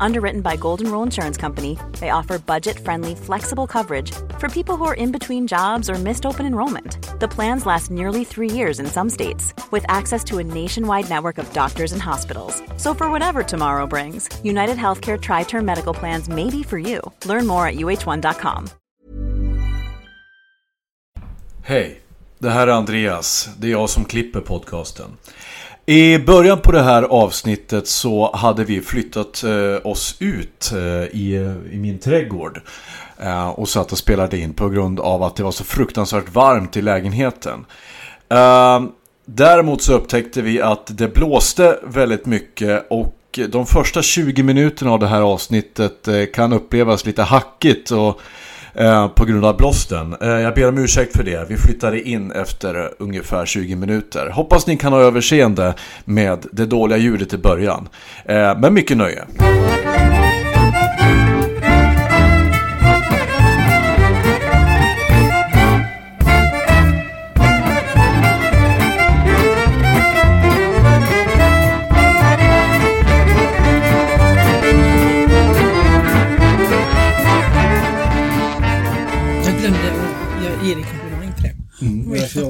Underwritten by Golden Rule Insurance Company, they offer budget friendly, flexible coverage for people who are in between jobs or missed open enrollment. The plans last nearly three years in some states, with access to a nationwide network of doctors and hospitals. So, for whatever tomorrow brings, United Healthcare Tri Term Medical Plans may be for you. Learn more at uh1.com. Hej, det här är Andreas. Det är jag som. I början på det här avsnittet så hade vi flyttat eh, oss ut eh, i, eh, i min trädgård. Eh, och satt och spelade in på grund av att det var så fruktansvärt varmt i lägenheten. Eh, däremot så upptäckte vi att det blåste väldigt mycket och de första 20 minuterna av det här avsnittet eh, kan upplevas lite hackigt och Eh, på grund av blåsten. Eh, jag ber om ursäkt för det. Vi flyttade in efter ungefär 20 minuter. Hoppas ni kan ha överseende med det dåliga ljudet i början. Eh, men mycket nöje.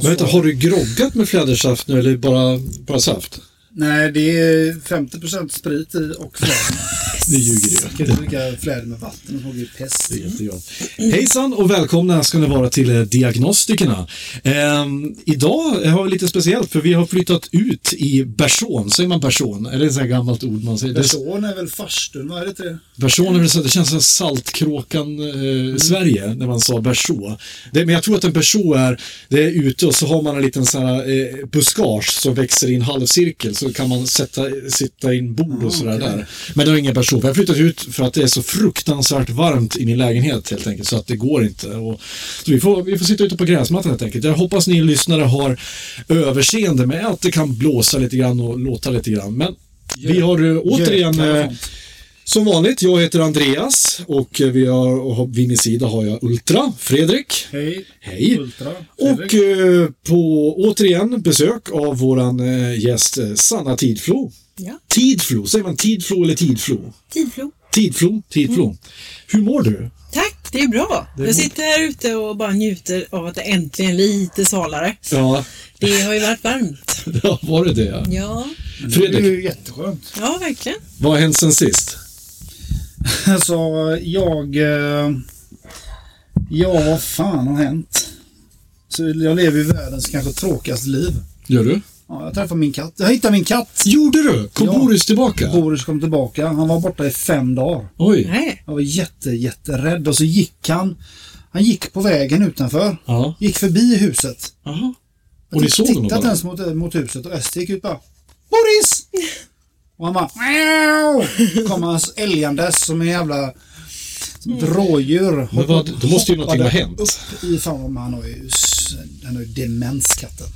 Men vänta, har du groggat med flädersaft nu eller bara, bara saft? Nej, det är 50% sprit i och fläder. Nu ljuger du. inte dricka fläder med vatten, det blir pest. Det är jättegott. Hejsan och välkomna ska ni vara till eh, Diagnostikerna. Ehm, idag har vi lite speciellt för vi har flyttat ut i Bersån. Säger man Bersån? Är det ett sånt gammalt ord man säger? Person är väl farstun, vad är det till det? Bersån är väl så, det känns som Saltkråkan eh, Sverige när man sa Berså. Det, men jag tror att en Berså är, det är ute och så har man en liten sån här eh, buskage som växer i en halvcirkel så kan man sätta, sitta in bord och sådär där. Men det är ingen Berså. Jag har flyttat ut för att det är så fruktansvärt varmt i min lägenhet helt enkelt så att det går inte. Och, så vi får, vi får sitta ute på gräsmattan helt enkelt. Jag hoppas ni lyssnare har överseende med att det kan blåsa lite grann och låta lite grann. Men vi har eh, återigen Som vanligt, jag heter Andreas och vi har, och vid min sida har jag Ultra, Fredrik. Hej. Hej. Ultra. Och Fredrik. eh, på återigen besök av våran eh, gäst eh, Sanna Tidflo. Ja. Tidflo, säger man Tidflo eller Tidflo? Tidflo. Tidflo, Tidflo. Mm. Hur mår du? Tack, det är bra. är Jag sitter här ute och bara njuter av att det äntligen är lite svalare. Ja, Det har ju varit varmt. ja var det det? Ja. Ja, Det är Fredrik, ju jätteskönt. ja verkligen. vad har hänt sen sist? Alltså, jag... eh, Ja, vad fan har hänt? Så jag lever ju världens kanske tråkigaste liv. Gör du? Ja, jag träffade min katt. Jag hittade min katt. Gjorde du? Kom Ja. Boris tillbaka? Boris kom tillbaka. Han var borta i fem dagar. Oj. Nej. Jag var jätte, jätterädd och så gick han. Han gick på vägen utanför. Ja. Gick förbi huset. Jaha. Jag Och ni såg honom tittade inte bara? ens mot, mot huset och Ester gick ut bara Boris! Och han bara Miau! Kom han älgandes som en jävla som ett rådjur. Men vad- då måste ju någonting ha hänt. Upp i, fan vad han har ju, han har ju demens katten.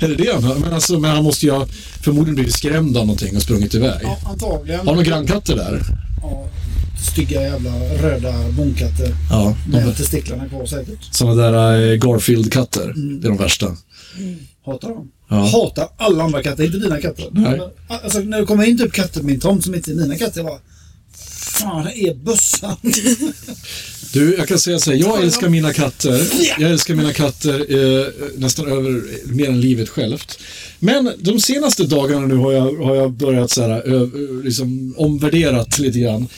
Är det det han har? Men, alltså, men han måste ju ha förmodligen blivit skrämd av någonting och sprungit iväg. Ja, antagligen. Har några grannkatter där? Ja, stygga jävla röda bonkatter. Ja, Med testiklarna kvar säkert. sådana där eh, Garfield-katter. Det är de värsta. Hatar dem. Ja. Hatar alla andra katter, inte dina katter. Nej. Alltså när det kommer in typ katter på min tomt som inte är mina katter, jag bara Fan, det är bössan. Du, jag kan säga så här, jag älskar mina katter. Jag älskar mina katter eh, nästan över mer än livet självt. Men de senaste dagarna nu har jag, har jag börjat så här, ö, liksom omvärderat lite grann.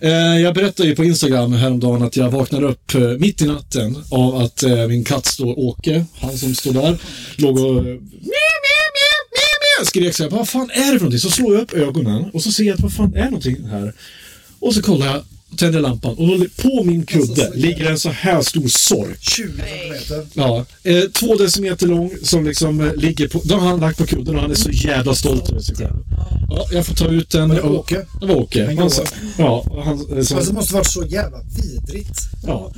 Eh, jag berättade ju på Instagram häromdagen att jag vaknar upp eh, mitt i natten av att eh, min katt står, Åke, han som står där, låg och mjau, skrek så här, vad fan är det för någonting? Så slår jag upp ögonen och så ser jag att vad fan är någonting här? Och så kollar jag, tänder lampan och då, på min kudde ligger en så här stor sork. 20 centimeter. Ja, eh, två decimeter lång som liksom eh, ligger på, den har han lagt på kudden och han är så jävla stolt över sig själv. Ja, jag får ta ut den. Var det Åke? Det var Åke. Han, goa. ja, han, så, Alltså det måste varit så jävla vidrigt. ja.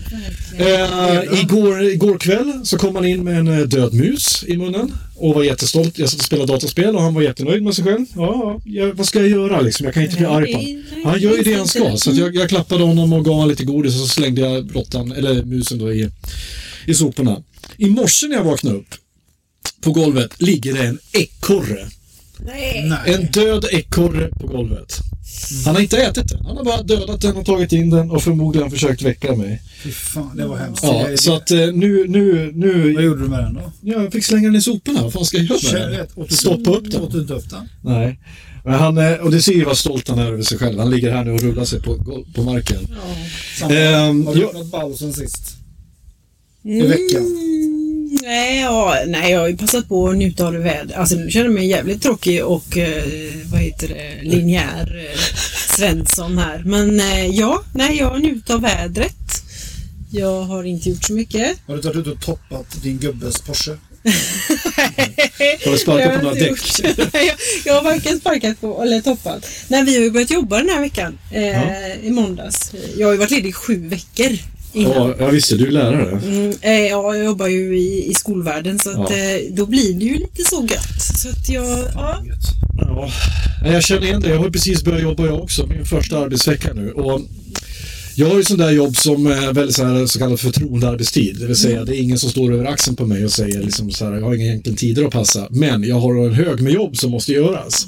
Eh, igår, igår kväll så kom han in med en eh, död mus i munnen och var jättestolt. Jag satt och spelade dataspel och han var jättenöjd med sig själv. Ja, ja, vad ska jag göra liksom? Jag kan inte bli arg på honom. Han gör ju det han ska. Så jag, jag klappade honom och gav honom lite godis och så slängde jag råttan, eller musen då i, i soporna. I morse när jag vaknade upp på golvet ligger det en ekorre. Nej. Nej. En död ekorre på golvet. Han har inte ätit den. Han har bara dödat den och tagit in den och förmodligen försökt väcka mig. Fy fan, det var hemskt. Ja, så att eh, nu, nu, Vad nu... gjorde du med den då? Jag fick slänga den i soporna. Vad fan ska jag göra med den? Åt Stoppa upp Åt den? du inte upp den? Nej. Men han, eh, och det ser ju vad stolt han är över sig själv. Han ligger här nu och rullar sig på, på marken. Samma. Ehm, Har du jag- gjort något ball sen sist? I veckan? Nej, ja, nej, jag har ju passat på att njuta av det väder. Alltså nu känner jag mig jävligt tråkig och eh, vad heter det, linjär eh, Svensson här. Men eh, ja, nej, jag har njutit av vädret. Jag har inte gjort så mycket. Har du tagit ut och toppat din gubbes Porsche? Har du sparkat på några däck? jag, jag har varken sparkat på eller toppat. Nej, vi har ju börjat jobba den här veckan. Eh, I måndags. Jag har ju varit ledig i sju veckor. Ja, ja, visst är du lärare. Mm, eh, ja, jag jobbar ju i, i skolvärlden så att, Ja. eh, då blir det ju lite så gött. Så att jag, ja. Ja, jag känner igen det. Jag har precis börjat jobba jag också, min första arbetsvecka nu. Och jag har ju sån där jobb som är väldigt så, här, så kallad förtroendearbetstid. Det vill säga det är ingen som står över axeln på mig och säger liksom så här, jag har inga egentligen tider att passa. Men jag har en hög med jobb som måste göras.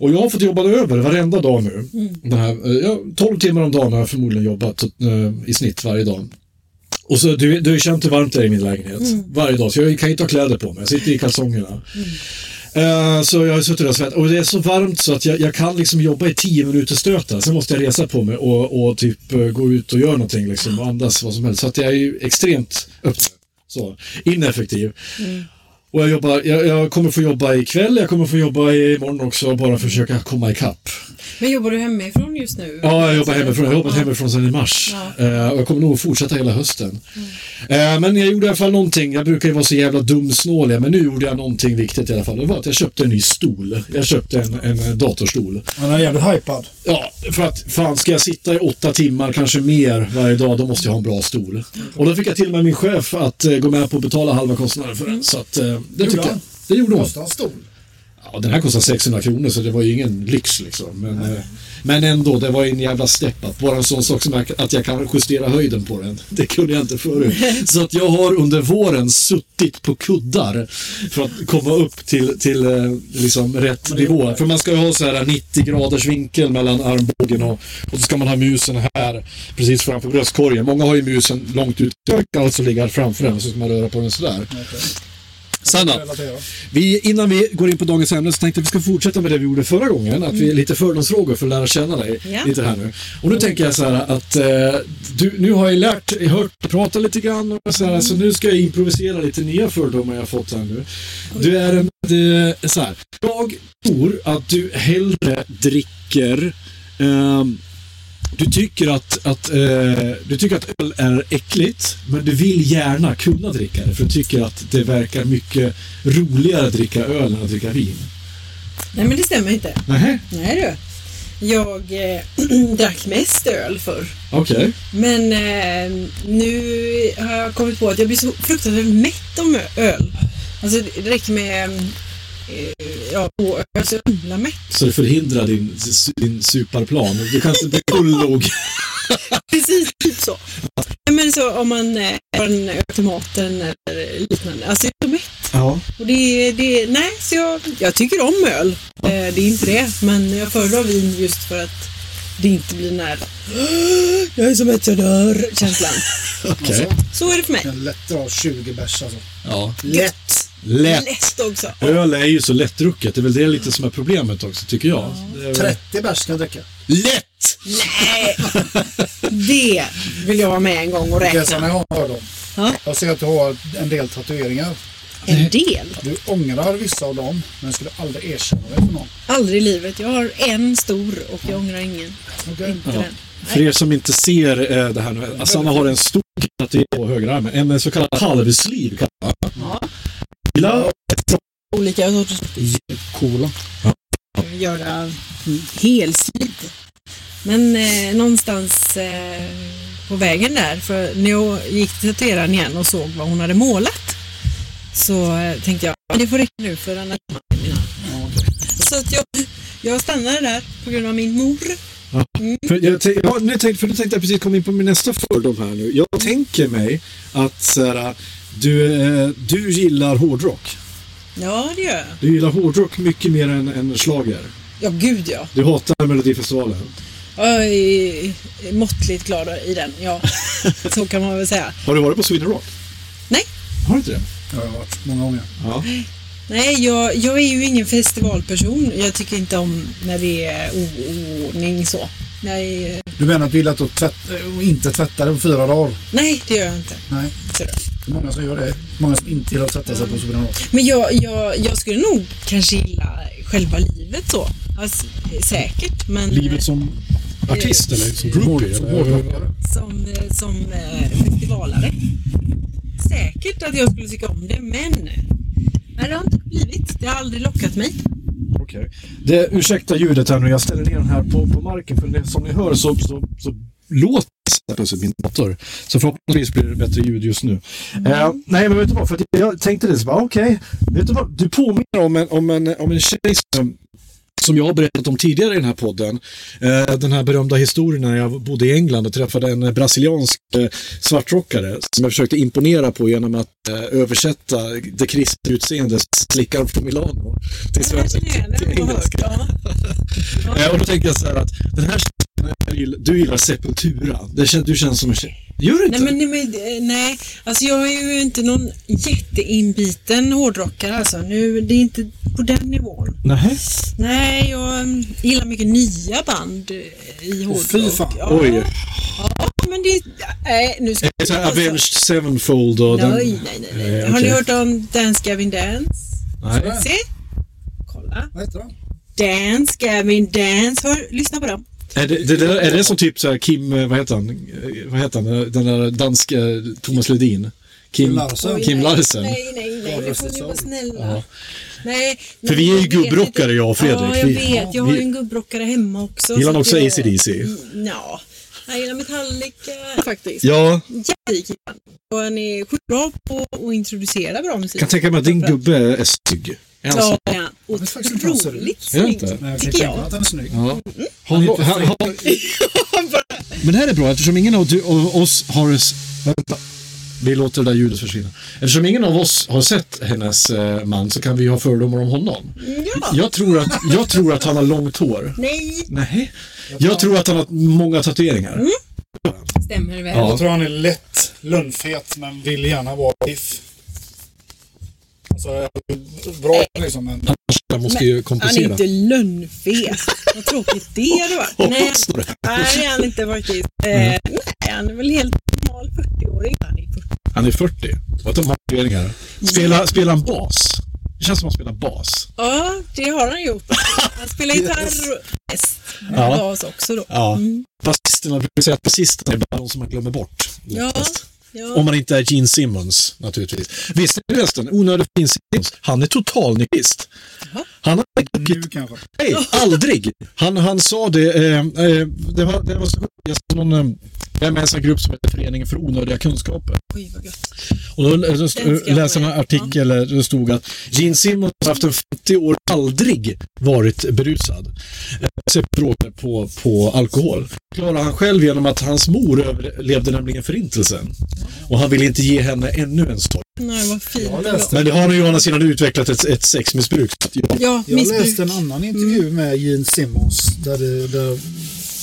Och jag har fått jobba över varenda dag nu. Den här, eh, ja, 12 timmar om dagen har jag förmodligen jobbat eh, i snitt varje dag. Och så, du, du har känt hur varmt det är i min lägenhet. Varje dag. Så jag kan inte ha kläder på mig. Jag sitter i kalsongerna. Eh, så jag har suttit och svett och det är så varmt så att jag, jag kan liksom jobba i 10 minuter stötar. Sen måste jag resa på mig och, och typ eh, gå ut och göra någonting liksom och andas vad som helst. Så att jag är ju extremt öppen. Så, ineffektiv. Och jag, jobbar, jag, jag kommer få jobba ikväll, jag kommer få jobba imorgon också, bara försöka komma ikapp. Men jobbar du hemifrån just nu? Ja, jag jobbar hemifrån. Jag har jobbat hemifrån sedan i mars. Ja. Eh, och jag kommer nog fortsätta hela hösten. Eh, men jag gjorde i alla fall någonting. Jag brukar ju vara så jävla dumsnålig, men nu gjorde jag någonting viktigt i alla fall. Det var att jag köpte en ny stol. Jag köpte en, en datorstol. Han är jävligt hypad. Ja, för att fan ska jag sitta i åtta timmar, kanske mer varje dag, då måste jag ha en bra stol. Och då fick jag till och med min chef att eh, gå med på att betala halva kostnaden för den. Så att, det tycker jag. Det gjorde hon. Kostar en stol. Ja, den här kostar 600 kronor så det var ju ingen lyx liksom. Men, eh, men ändå, det var ju en jävla step up. Bara en sån sak som jag, att jag kan justera höjden på den. Det kunde jag inte förut. Så att jag har under våren suttit på kuddar för att komma upp till, till eh, liksom rätt nivå. För man ska ju ha så här 90 graders vinkel mellan armbågen och, och så ska man ha musen här precis framför bröstkorgen. Många har ju musen långt ut. Alltså ligga framför den så ska man röra på den sådär. Sanna, vi, innan vi går in på dagens ämne så tänkte jag att vi ska fortsätta med det vi gjorde förra gången. Att vi är lite fördomsfrågor för att lära känna dig Ja. lite här nu. Och nu tänker jag så här att eh, du, nu har jag lärt, hört prata lite grann och så, här, så nu ska jag improvisera lite nya fördomar jag har fått här nu. Du är en, det, så här, jag tror att du hellre dricker ehm, du tycker att, att, eh, du tycker att öl är äckligt, men du vill gärna kunna dricka det för du tycker att det verkar mycket roligare att dricka öl än att dricka vin. Nej men det stämmer inte. Nej, Nej du. Jag eh, drack mest öl förr. okej. Men eh, nu har jag kommit på att jag blir så fruktansvärt mätt om öl. Alltså det räcker med ja, två öl så det förhindrar din, din superplan. Du kan inte bli full nog. Precis, typ så. Nej, Men så om man eh, har en öl till maten eller liknande. Alltså jag är så mätt. Ja. Och det, det, nej, så jag, jag tycker om öl. Eh, det är inte det. Men jag föredrar vin just för att det inte blir den här jag är så mätt jag dör känslan. Okej. Alltså, Så är det för mig. jag kan lätt dra 20 bärs alltså. Ja. Lätt. Lätt. Lätt också. Öl är ju så lättdrucket. Det är väl det lite som är problemet också, tycker jag. Väl- 30 bärs ska jag dricka. Lätt! Nej, det vill jag vara med en gång och räkna. har jag hört dem. Ja. Jag ser att du har en del tatueringar. En del. Du ångrar vissa av dem, men skulle aldrig erkänna det för någon. Aldrig i livet. Jag har en stor och jag ångrar ingen. Okej? Inte Ja. den. För er som inte ser eh, det här nu, Assanna har en stor tatuering på högerarmen. En så kallad halvsliv. kallar Gilla Olika sorters. Coola. göra mm, helstrid. Men eh, någonstans eh, på vägen där, för när jag gick till tatueraren igen och såg vad hon hade målat så eh, tänkte jag "Ja, det får räcka nu för annars mina. Så att jag, jag stannade där på grund av min mor. För jag, tänk- ja, nu tänkte, för nu tänkte jag precis komma in på min nästa fördom här nu. Jag tänker mig att så här, du, eh, du gillar hårdrock. Ja, det gör jag. Du gillar hårdrock mycket mer än, än schlager. Ja, gud ja. Du hatar Melodifestivalen. Jag är måttligt glad i den, ja. Så kan man väl säga. Har du varit på Sweden Rock? Nej, Har du inte det? Jag har varit många gånger. Ja. nej jag, jag är ju ingen festivalperson. Jag tycker inte om när det är oordning så. Nej, Du menar att du gillar att tvätt, inte tvätta på fyra dagar? nej, det gör jag inte. Nej. Så många som gör det. Många som inte gillar att tvätta sig på Rock. Men jag, jag, jag skulle nog kanske gilla själva livet så. Alltså, säkert, men Livet som artist eller som groupie? Som som, eh, som eh, festivalare. Säkert att jag skulle tycka om det, men nej, det har inte blivit. Det har aldrig lockat mig. Okej. Det, ursäkta ljudet här nu, jag ställer ner den här på, på marken för det, som ni hör så, så, så låter plus min dator. Så förhoppningsvis blir det bättre ljud just nu. Eh, nej, men vet du vad? För att jag tänkte det, så bara, okej, vet du vad? Du påminner om en, om en, om en tjej som som jag har berättat om tidigare i den här podden. Eh, den här berömda historien när jag bodde i England och träffade en brasiliansk eh, svartrockare som jag försökte imponera på genom att eh, översätta det kristna utseendet slickar från Milano till, svenska, till engelska. och då tänkte jag så här att den här du gillar Sepultura. Det känns, du känns som en tjej. Gör du inte? Nej, men, nej, men, nej, alltså jag är ju inte någon jätteinbiten hårdrockare alltså. Nu, det är inte på den nivån. Nej. Nej, jag mm, gillar mycket nya band eh, i hårdrock. fy fan. Ja, Oj. Ja, men det... Nej, nu ska det alltså- Avenged Sevenfold och den... Nej, nej, nej. nej. Eh, Har ni okej. hört om Dance Gavin Dance? Nej. Se. Kolla. Vad heter de? Dance Gavin Dance. Hör, lyssna på dem. Är det, det, är det som typ så här Kim, eh, vad heter han, Eh, vad heter han, den där danska Thomas Ledin? Kim, Kim Larsen. Kim nej, Larsen. Nej, nej, nej. Nu får ni vara snälla. Nej, För vi är ju gubbrockare, jag och Fredrik. Ja, jag vet. Jag har ju en gubbrockare hemma också. Gillar han också jag- AC/DC? Mm, Ja. Jag gillar Metallica faktiskt. Ja, Jättelik Och han är sjukt bra på att introducera bra musik. kan tänka mig att din gubbe är snygg. Ja, ut. Otroligt snygg, tycker jag. att han är snygg. Ja. Han, han, han, men det här är bra eftersom ingen av oss har... Vänta. Vi låter det där ljudet försvinna. Eftersom ingen av oss har sett hennes eh, man så kan vi ha fördomar om honom. Ja. Jag tror att, jag tror att han har långt hår. Nej, Nej. Jag tror att han har många tatueringar. stämmer väl. Ja. Jag tror han är lätt lönnfet men vill gärna vara biff. Alltså, bra liksom men... Han måste ju Han är kompensera. inte lönnfet. Vad tråkigt det varit. Nej, nej, är han inte faktiskt. Eh, nej, han är väl helt normal 40-åring. Han är 40. Han är 40. Och de har tatueringar. Spelar, spelar han bas? Det känns som att han spelar bas. Ja, det har han gjort. Han spelar gitarr och häst. Ja. Bas också då. Ja. Mm. Basisterna brukar säga att basisterna är bara de som man glömmer bort. Ja. lättast. Ja. Om man inte är Gene Simmons naturligtvis. Visst är förresten, onödig Gene Simmons, han är total nykist. Han har Nu kanske. nej, aldrig. Han, han sa det, eh, eh, det var, det var så sjukt. Jag såg någon, eh, jag är med i en grupp som heter Föreningen för onödiga kunskaper. Oj, vad gött. Och då, läste jag en artikel där det stod att Gene Simmons har haft en 50 år aldrig varit berusad. Eh, på, på alkohol. Klarar han själv genom att hans mor överlevde nämligen förintelsen. Och han vill inte ge henne ännu en sorg. Nej, vad fint. Men det har han ju å andra sidan utvecklat ett, ett sexmissbruk. Ja. Ja, Jag läste en annan intervju med Gene Simmons där, det, där,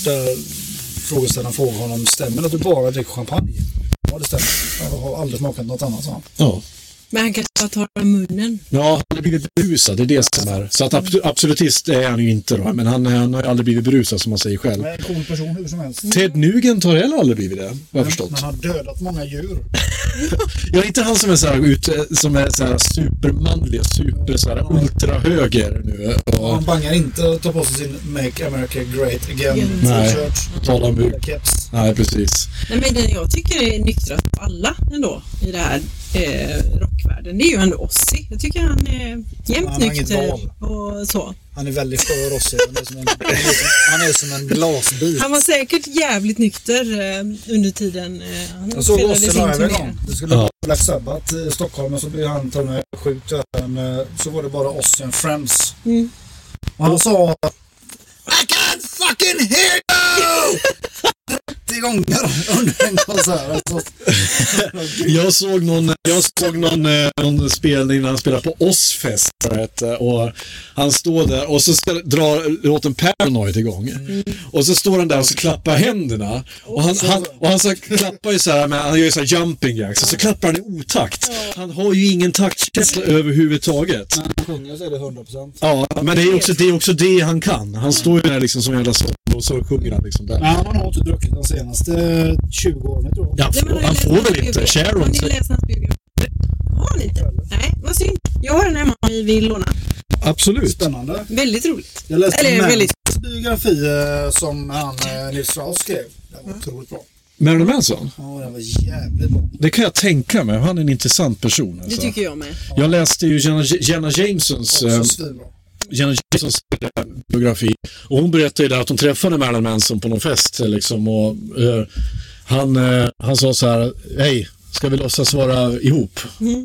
där frågeställaren frågade honom stämmer det att du bara dricker champagne? Ja det stämmer. Jag har aldrig smakat något annat sa han. Ja. Men han kanske bara tar det i munnen. Ja, han har blivit berusad, det är det som är. Så att abs- absolutist är han ju inte då, men han, han har ju aldrig blivit berusad som man säger själv. Men en cool person hur som helst. Ted Nugent har heller aldrig blivit det, har jag förstått. Men han har dödat många djur. Jag är inte han som är så här, ut, som är så här supermanlig, super så här ultrahöger nu. Och han bangar inte att ta på sig sin Make America Great Again. Nej. Tala om. Nej, precis. Nej, men den jag tycker är nyktrast av alla ändå i det här eh, rockvärlden, det är ju ändå Ozzy. Jag tycker han är jämt Han nykter och så. Han är väldigt skör också. Han är som en, han är som, en glasbit. Han var säkert jävligt nykter eh, under tiden eh, han Jag såg Ozzy sin live en gång. Det skulle Ja. vara Black Sabbath i Stockholm och så blev han till och med sjuk. Men, eh, Så var det bara Ozzy and Friends. Mm. Och han sa I can't fucking hear you! 30 gånger under en konsert. Alltså, Jag såg någon, jag såg någon, eh, någon spelning när han spelade på Ozzfest. du, Och han står där och så ska, drar låten Paranoid igång. Och så står han där och så klappar händerna. Och han, han, och han så klappar ju så här, med, han gör ju så här jumping jacks. Och så klappar han i otakt. Han har ju ingen taktkänsla överhuvudtaget. när han sjunger så är det 100%. Ja, men det är också det, är också det han kan. Han står ju där liksom som en jävla sång och så sjunger han liksom där. Men han har inte druckit de senaste 20 åren tror jag. Ja, Nej, han får väl inte. biografi? Har Sharon. ni läst hans biografi? Har ni inte? Nej, vad synd. Jag har den hemma ni vill låna. Absolut. Spännande. Väldigt roligt. Jag läste Eller Mans väldigt... biografi eh, som han eh, Nils Strauss skrev. Den var otroligt bra. Marilyn Manson? Ja, den var jävligt bra. Det kan jag tänka mig. Han är en intressant person. Det Alltså. tycker jag med. Jag läste ju Jenna, Jenna Jamesons, eh, Också svinbra. Jenna Jamesons eh, biografi. Och hon berättade ju där att hon träffade Marilyn Manson på någon fest. Liksom, och, eh, han, eh, han sa så här, hej, ska vi låtsas vara ihop?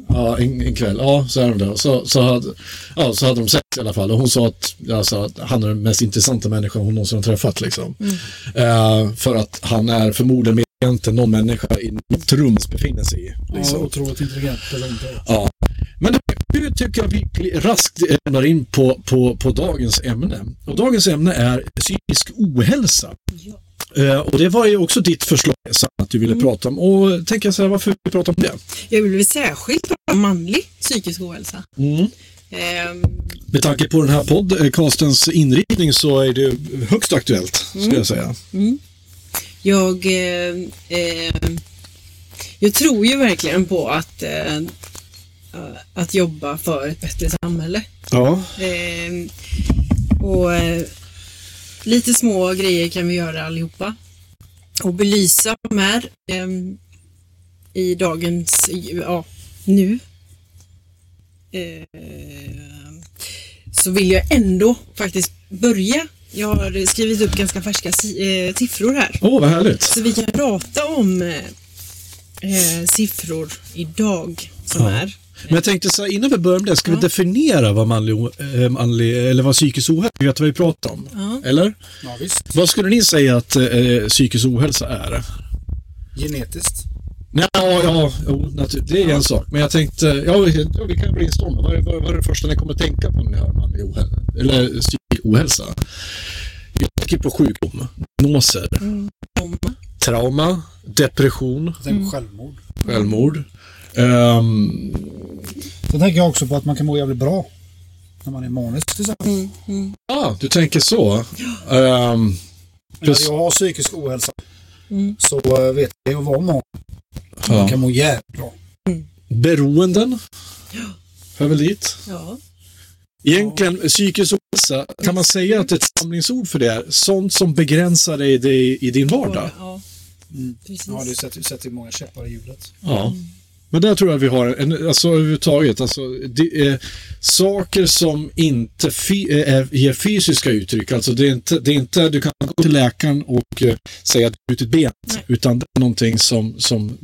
Ja, en, en kväll. Ja, så är de det. Så, så, hade, ja, så hade de sex i alla fall. Och hon sa att, alltså, att han är den mest intressanta människan hon någonsin har träffat. Liksom. Eh, för att han är förmodligen mer intelligent än någon människa i något rum befinner sig i. Ja, Liksom. otroligt intelligent person. Ja. Men nu tycker jag vi raskt lämnar in på, på, på dagens ämne. Och dagens ämne är psykisk ohälsa. Eh, och det var ju också ditt förslag att du ville prata om. Och tänker jag så här, varför vi prata om det? Jag vill särskilt prata om manlig psykisk ohälsa. Ehm, Med tanke på den här podcastens inriktning så är det högst aktuellt, skulle jag säga. jag, eh, eh, jag tror ju verkligen på att, eh, att jobba för ett bättre samhälle. Ja. Ehm, och eh, lite små grejer kan vi göra allihopa. Och belysa de här ehm, i dagens, ja, nu. Ehm, så vill jag ändå faktiskt börja. Jag har skrivit upp ganska färska eh, siffror här. Åh, vad härligt. Så vi kan prata om eh, eh, siffror idag som Ja. är. Men jag tänkte så här, innan vi börjar med det, ska vi Ja. definiera vad manlig, eh, manlig eller vad psykisk ohälsa är? Vet vad vi pratar om? Ja. Eller? Ja, visst. Vad skulle ni säga att eh, psykisk ohälsa är? Genetiskt. Nej, ja, ja jo, det är en sak. Men jag tänkte, ja, vi, ja, vi kan brainstorma. Vad är, vad, vad är det första ni kommer att tänka på när ni hör manlig ohälsa? Eller psykisk ohälsa? Jag tänker på sjukdom, diagnoser, Om, trauma, depression, på självmord. självmord. Ehm, Sen tänker jag också på att man kan må jävligt bra. När man är manisk till exempel. ja, du tänker så. Ehm, När Plus- jag har psykisk ohälsa Mm. så eh, vet jag att vara manisk. ja. Man kan må jävligt bra. Beroenden. Hör väl dit. ja. Egentligen, psykisk ohälsa, kan man säga att ett samlingsord för det är sånt som begränsar dig, dig i din vardag? Ja, Mm. precis. Ja, det sätter, sätter många käppar i hjulet. Ja. Men där tror jag vi har en, alltså överhuvudtaget, alltså det är saker som inte fy, äh, ger fysiska uttryck. Alltså det är inte, det är inte, du kan gå till läkaren och eh, säga att du har brutit benet, utan det är någonting som, som,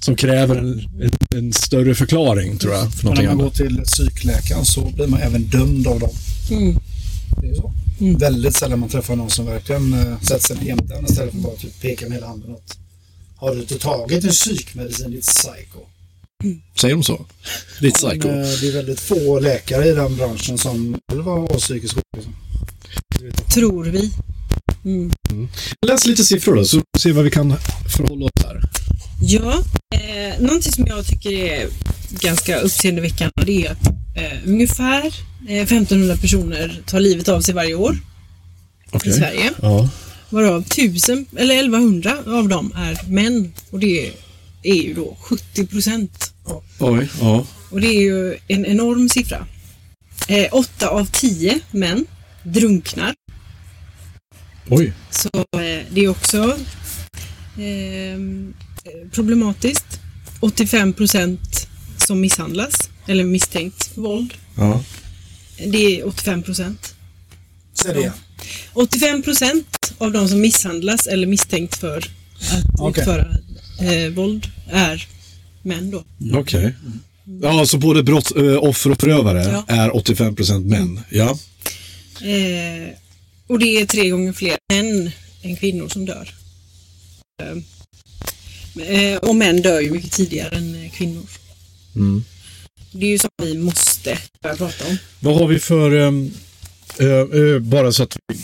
som kräver en, en, en större förklaring tror jag. För Men när man går till psykläkaren så blir man även dömd av dem. Mm. Det är så. Mm. Väldigt sällan man träffar någon som verkligen äh, sätter sig ner jämte istället för bara typ peka med hela handen åt. Har du inte tagit en psykmedicin ditt psycho? Säger de så? Ditt psycho. Men, äh, det är väldigt få läkare i den branschen som har psykisk ohälsa. Tror vi. Mm. Läs lite siffror då, så ser vi vad vi kan förhålla oss här. Ja, eh, någonting som jag tycker är ganska uppseendeväckande det är att eh, ungefär eh, 1500 personer tar livet av sig varje år Okej. i Sverige. Ja. Varav 1000 eller 1100 av dem är män och det är ju då 70 procent. Oj, ja. Och det är ju en enorm siffra. Eh, åtta av tio män drunknar. Oj. Så eh, det är också eh, problematiskt. 85 procent som misshandlas eller misstänkt våld. Ja. Det är 85 procent. Säg det igen. 85 procent av de som misshandlas eller misstänkt för att Okej. utföra eh, våld är män då. Okej. Ja, alltså både brott, äh, offer och förövare Ja. är 85% män. Ja. Eh, och det är tre gånger fler män än kvinnor som dör. Eh, eh, och män dör ju mycket tidigare än eh, kvinnor. Mm. Det är ju som vi måste börja prata om. Vad har vi för, ehm, eh, eh, bara så att vi,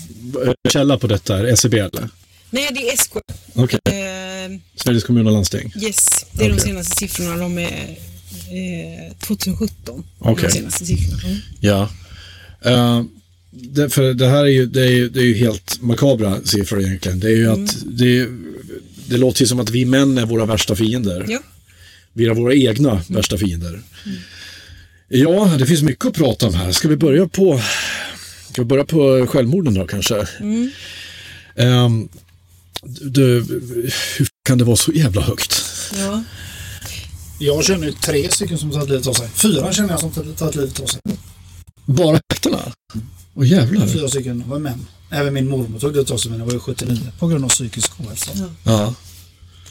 eh, källa på detta, är SCB eller? Nej, det är SK. Okej, Eh, Sveriges kommun och landsting. yes, det är de Okej. senaste siffrorna. De är eh, 2017. Okej. De senaste siffrorna. Mm. Ja. Eh, det, för det här är ju, det är, ju- det är ju helt makabra siffror egentligen. Det är ju att det, det låter ju som att vi män är våra värsta fiender. Ja. Vi är våra egna värsta fiender. Ja, det finns mycket att prata om här. Ska vi börja på, ska vi börja på självmorden då kanske? Ehm, du, hur kan det vara så jävla högt? Ja. Jag känner ju tre stycken som tagit livet av sig. Fyra känner jag som tagit livet av sig. Bara häktena? Åh jävlar. Fyra stycken var män. Även min mormor tog livet av sig men jag var ju 79 på grund av psykisk ohälsa. Ja.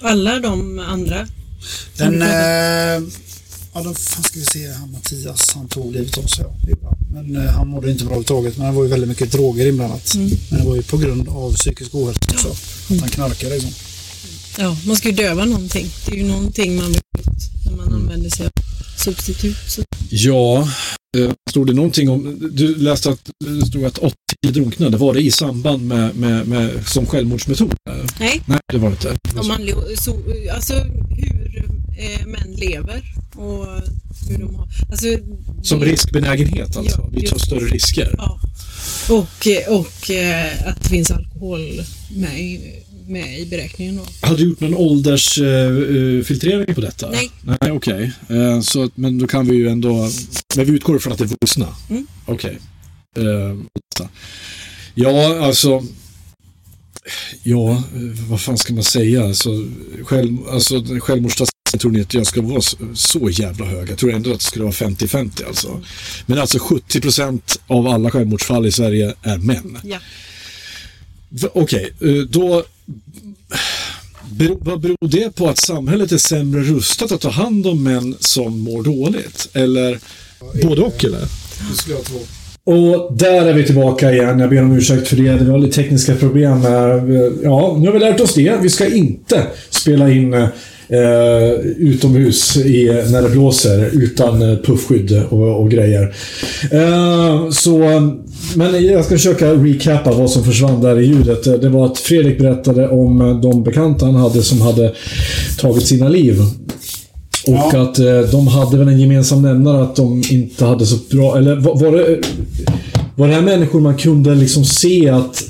Alla de andra. Den, eh, ja, då fan ska vi se här, Mattias, han tog livet av sig. Ja, det han. Men eh, han mådde inte bra överhuvudtaget. Men det var ju väldigt mycket droger inblandat. Mm. Men det var ju på grund av psykisk ohälsa också. Att han knarkade liksom. Ja, man ska ju döva någonting. Det är ju någonting man vill när man Mm. använder sig av substitut. Så, Ja, eh, stod det någonting om, du läste att det stod att 80 drunknade, var det i samband med, med, med som självmordsmetod? nej, Nej, det var det inte. om man, alltså hur eh, män lever och hur de har... Alltså, Som det- riskbenägenhet alltså, Ja, vi tar just. större risker. Ja. Och, eh, och eh, att det finns alkohol med, i- med i beräkningen då. Har du gjort någon åldersfiltrering på detta? Nej. Nej, okej. Eh, så Men då kan vi ju ändå, men vi utgår ifrån att det är vuxna? Mm. Okej. Eh, Ja, alltså. Ja, eh, vad fan ska man säga? Alltså, själv, alltså den självmordsstatistiken tror ni att jag ska vara så, jävla hög. Jag tror ändå att det skulle vara 50-50 alltså. Men alltså 70% av alla självmordsfall i Sverige är män. Ja. Okej, eh, då... Vad beror det på att samhället är sämre rustat att ta hand om män som mår dåligt? Eller både och eller? Det skulle jag tro. Och där är vi tillbaka igen. Jag ber om ursäkt för det. Det var lite tekniska problem. här. Ja, nu har vi lärt oss det. Vi ska inte spela in eh, utomhus i, när det blåser utan eh, puffskydd och, och grejer. Eh, så, men jag ska försöka recappa vad som försvann där i ljudet. Det var att Fredrik berättade om de bekanta han hade som hade tagit sina liv. Och Ja. att eh, de hade väl en gemensam nämnare att de inte hade så bra... Eller var, var det... Var det här människor man kunde liksom se att...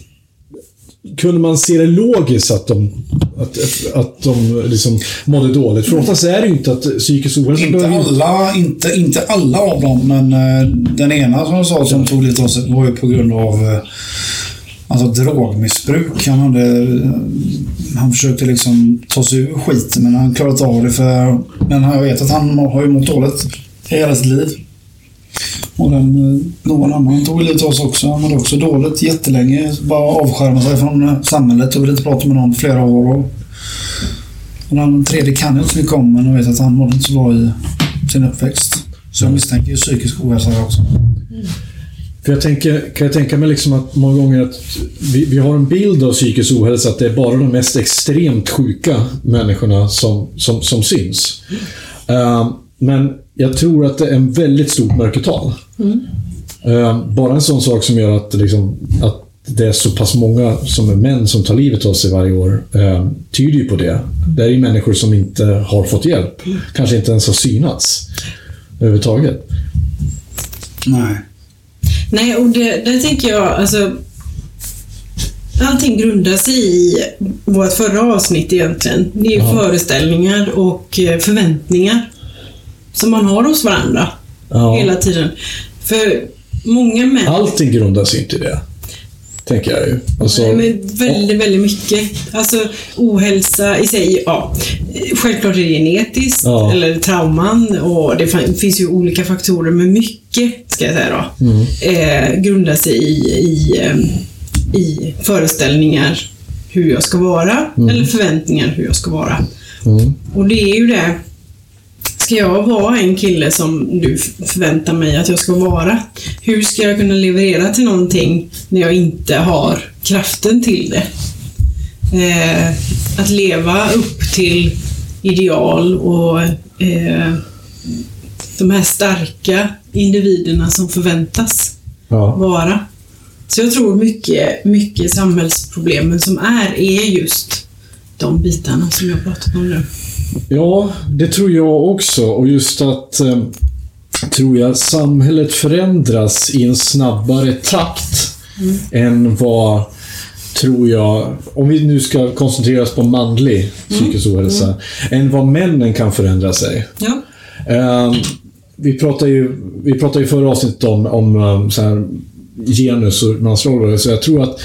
Kunde man se det logiskt att de, att, att, de liksom mådde dåligt? För oftast är det ju inte att psykisk ohälsa Inte alla, inte, inte alla av dem, men eh, den ena som jag sa som tog lite av sig var ju på grund av eh, alltså, drogmissbruk. Han, hade, eh, han försökte liksom ta sig ur skiten, men han klarade inte av det. För, men jag vet att han har ju mått dåligt hela sitt liv. Och den, eh, någon annan tog av sig också. Han mådde också dåligt jättelänge. Bara avskärmade sig från eh, samhället och ville inte prata med någon flera år. Och, den tredje kan jag inte så mycket om, men jag vet att han mådde inte så bra i sin uppväxt. Så jag misstänker ju psykisk ohälsa också. För jag tänker, kan jag tänka mig liksom att många gånger att vi, vi har en bild av psykisk ohälsa att det är bara de mest extremt sjuka människorna som, som, som syns. Eh, men jag tror att det är en väldigt stort mörkertal. Eh, bara en sån sak som gör att, liksom, att det är så pass många som är män som tar livet av sig varje år eh, tyder ju på det. Det är ju människor som inte har fått hjälp. Kanske inte ens har synats överhuvudtaget. Nej. Nej, och det, där tänker jag, alltså... Allting grundar sig i vårt förra avsnitt egentligen. Det är ju Ja. föreställningar och eh, förväntningar som man har hos varandra Ja. hela tiden. För många män... Allting grundas inte i det. tänker jag ju. Alltså, Nej, men väldigt, väldigt mycket. Alltså ohälsa i sig, ja. Självklart är det genetiskt, Ja. eller trauman och det fin- finns ju olika faktorer, men mycket, ska jag säga då, Mm. eh, grundar sig i, i, ehm, i föreställningar hur jag ska vara, Mm. eller förväntningar hur jag ska vara. Och det är ju det. Ska jag vara en kille som du förväntar mig att jag ska vara? Hur ska jag kunna leverera till någonting när jag inte har kraften till det? Eh, att leva upp till ideal och eh, de här starka individerna som förväntas ja. vara. Så jag tror mycket, mycket samhällsproblemen som är, är just de bitarna som jag pratat om nu. Ja, det tror jag också. Och just att, eh, tror jag, samhället förändras i en snabbare takt än vad, tror jag, om vi nu ska koncentrera oss på manlig psykisk ohälsa, än vad männen kan förändra sig. Ja. Ehm, vi pratade ju, vi pratade i förra avsnittet om, om um, så här, genus och mansroller, så jag tror att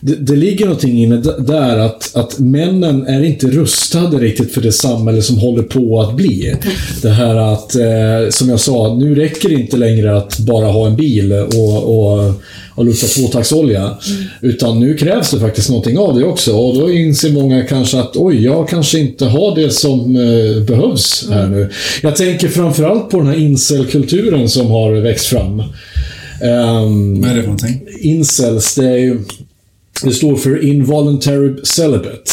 det, det ligger någonting inne där att, att männen är inte rustade riktigt för det samhälle som håller på att bli. Det här att, eh, som jag sa, nu räcker det inte längre att bara ha en bil och, och, och lukta tvåtaktsolja. Utan nu krävs det faktiskt någonting av det också. Och då inser många kanske att oj, jag kanske inte har det som eh, behövs här nu. Jag tänker framförallt på den här incelkulturen som har växt fram. Ehm, Vad är det för någonting? incels, det är ju... Det står för involuntary celibate.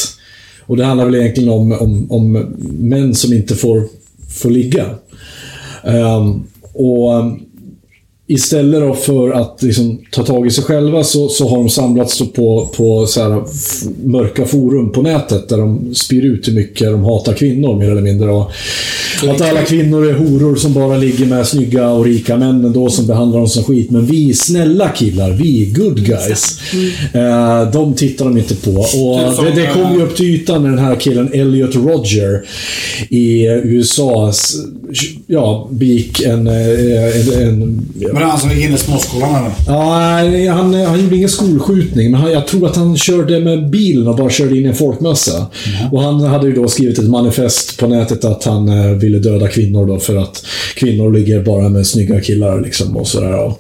Och det handlar väl egentligen om, om, om män som inte får, får ligga. Ehm, och um, Istället för att liksom ta tag i sig själva så, så har de samlats på, på här mörka forum på nätet där de spyr ut hur mycket de hatar kvinnor mer eller mindre. Och att alla kvinnor är horor som bara ligger med snygga och rika männen då som behandlar dem som skit. Men vi snälla killar, vi good guys. Eh, de tittar de inte på. Och det, det kom ju upp till ytan när den här killen Elliot Roger i USA ja, begick en, eh, en, en Men det han som gick in i småskolan eller? Ja, nej, han, han gjorde ingen skolskjutning, men han, jag tror att han körde med bilen och bara körde in i en folkmassa. Och han hade ju då skrivit ett manifest på nätet att han eh, ville döda kvinnor då för att kvinnor ligger bara med snygga killar liksom och sådär. Ja.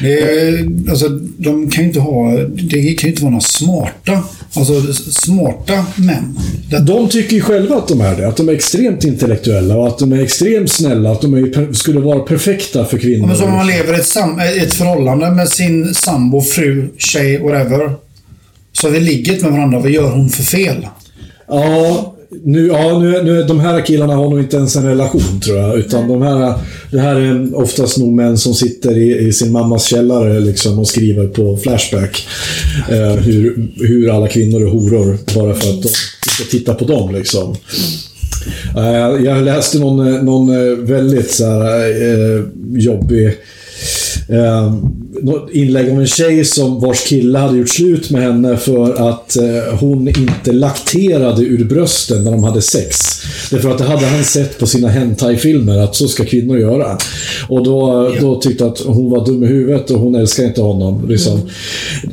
Det alltså, de kan ju inte ha... Det kan ju inte vara några smarta... Alltså smarta män. De tycker ju själva att de är det. Att de är extremt intellektuella och att de är extremt snälla. Att de är, skulle vara perfekta för kvinnor. men som om man lever i ett, sam, ett förhållande med sin sambo, fru, tjej, whatever. Så vi ligget med varandra. Vad gör hon för fel? Ja, nu, ja nu, nu, de här killarna har nog inte ens en relation tror jag. Utan de här, det här är oftast nog män som sitter i, i sin mammas källare liksom, och skriver på Flashback. Eh, hur, hur alla kvinnor är horor bara för att de inte tittar på dem. Liksom. Eh, jag läste någon, eh, någon eh, väldigt så här, eh, jobbig eh, inlägg om en tjej som vars kille hade gjort slut med henne för att eh, hon inte lakterade ur brösten när de hade sex. Därför att det hade han sett på sina hentai-filmer att så ska kvinnor göra. Och då, då tyckte att hon var dum i huvudet och hon älskar inte honom. Liksom.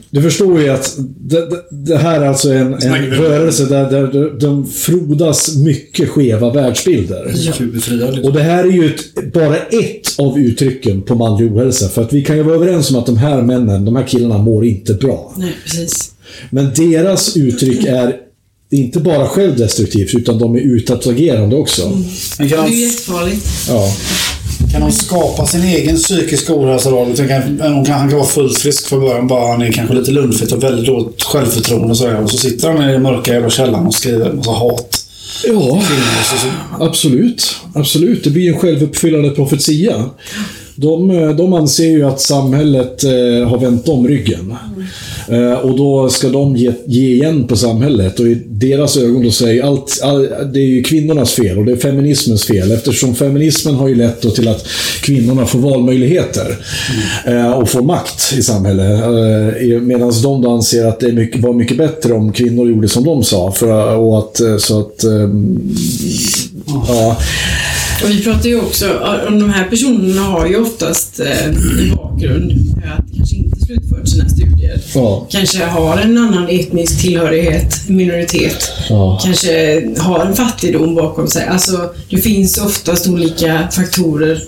Du förstår ju att det, det, det här är alltså en, en rörelse där, där de- frodas mycket skeva världsbilder. Befriad. Och det här är ju ett, bara ett av uttrycken på manlig ohälsa. För att vi kan ju vara överens om att de här männen, de här killarna mår inte bra. Nej, precis. Men deras uttryck är inte bara självdestruktivt, utan de är utåtagerande också. Kan, Det är ju jättefarligt. Ja. kan de skapa sin egen psykiska ohälsa då? Tänker, Han kan, han kan vara fullt frisk från början. Bara han är kanske lite lundfit och väldigt dåligt självförtroende och sådär. Och så sitter han i den mörka jävla källaren och skriver en massa hat. Ja, absolut. Absolut. Det blir en självuppfyllande profetia. De, eh, de anser ju att samhället eh, har vänt om ryggen. Eh, och då ska de ge, ge igen på samhället. Och i deras ögon då säger allt, all, det är ju kvinnornas fel och det är feminismens fel. Eftersom feminismen har ju lett då till att kvinnorna får valmöjligheter. Eh, och får makt i samhället. Eh, Medan de då anser att det är mycket, var mycket bättre om kvinnor gjorde som de sa. För, och att, eh, så att... Ehm, ja. Och vi pratar ju också om de här personerna har ju oftast eh, en bakgrund att kanske inte slutfört sina studier. Ja. Kanske har en annan etnisk tillhörighet, minoritet. Ja. Kanske har en fattigdom bakom sig. Alltså, det finns oftast olika faktorer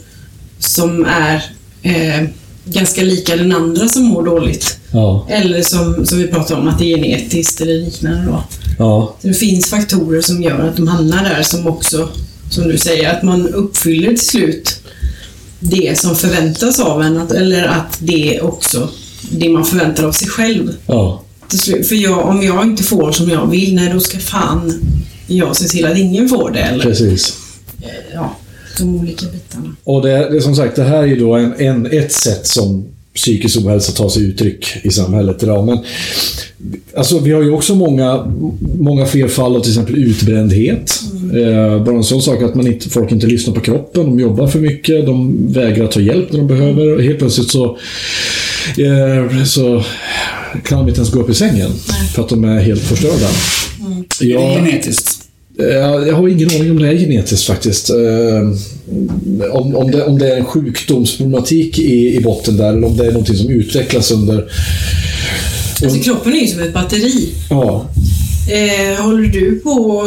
som är eh, ganska lika den andra som mår dåligt. Ja. Eller som, som vi pratar om, att det är genetiskt eller liknande. Då. Ja. Så det finns faktorer som gör att de hamnar där som också, som du säger, att man uppfyller till slut det som förväntas av en, att, eller att det är också det man förväntar av sig själv. Ja. För jag, om jag inte får som jag vill, nej då ska fan jag se till att ingen får det. Eller, Precis. ja, de olika bitarna. Och det, det är som sagt, det här är ju då en, en, ett sätt som psykisk ohälsa tar sig uttryck i samhället idag. Men alltså, vi har ju också många, många fler fall av till exempel utbrändhet. Eh, bara en sån sak att man inte, folk inte lyssnar på kroppen, de jobbar för mycket, de vägrar ta hjälp när de behöver. Och helt plötsligt så, eh, så kan de inte ens gå upp i sängen för att de är helt förstörda. Det är Jag, genetiskt. Eh, jag har ingen aning om det är genetiskt faktiskt. Eh, Om, om, det, om det är en sjukdomsproblematik i, i botten där, eller om det är någonting som utvecklas under... Alltså kroppen är ju som ett batteri. Ja, Eh, håller du på...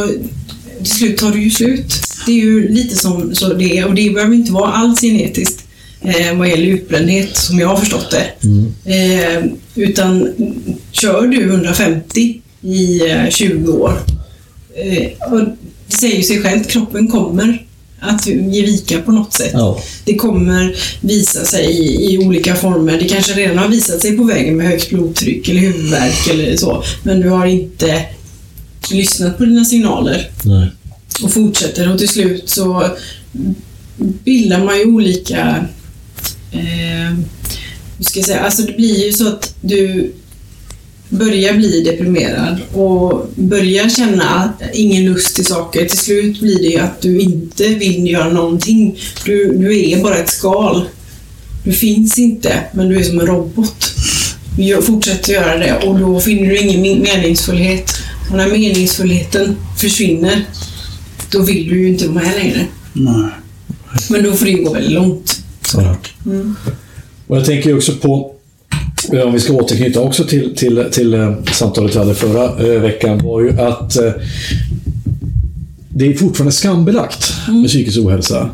Till slut tar du ju slut. Det är ju lite som så det är, och det behöver inte vara alls genetiskt eh, vad gäller utbrändhet, som jag har förstått det. Eh, utan kör du 150 i eh, 20 år, eh, och det säger sig självt, kroppen kommer att ge vika på något sätt. ja, Det kommer visa sig i, i olika former. Det kanske redan har visat sig på vägen med högt blodtryck eller huvudvärk eller så. Men du har inte lyssnat på dina signaler nej. och fortsätter och till slut så bildar man ju olika... Eh, ska jag säga? Alltså det blir ju så att du börjar bli deprimerad och börjar känna ingen lust till saker. Till slut blir det ju att du inte vill göra någonting. Du, du är bara ett skal. Du finns inte, men du är som en robot. Du fortsätter göra det och då finner du ingen men- meningsfullhet. Och när meningsfullheten försvinner, då vill du ju inte vara med längre. Nej. Men då får det ju gå väldigt långt. Ja. Och jag tänker ju också på, om vi ska återknyta också till, till, till eh, samtalet vi hade förra eh, veckan, var ju att eh, det är fortfarande skambelagt med psykisk ohälsa.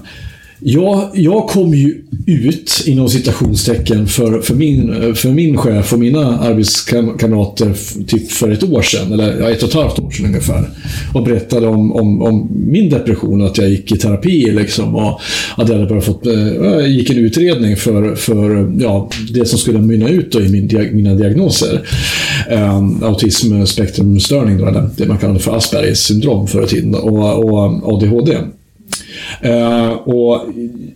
Jag, jag kom ju ut, inom citationstecken, för, för, min, för min chef och mina arbetskamrater typ för ett år sedan, eller ja, ett och ett halvt år sedan ungefär. Och berättade om, om, om min depression, att jag gick i terapi liksom, och att jag hade bara fått, eh, jag gick en utredning för, för ja, det som skulle mynna ut då i min, dia- mina diagnoser. Um, autismspektrumstörning, då, eller det man kallade för Aspergers syndrom förr i tiden, och, och ADHD. Eh, och,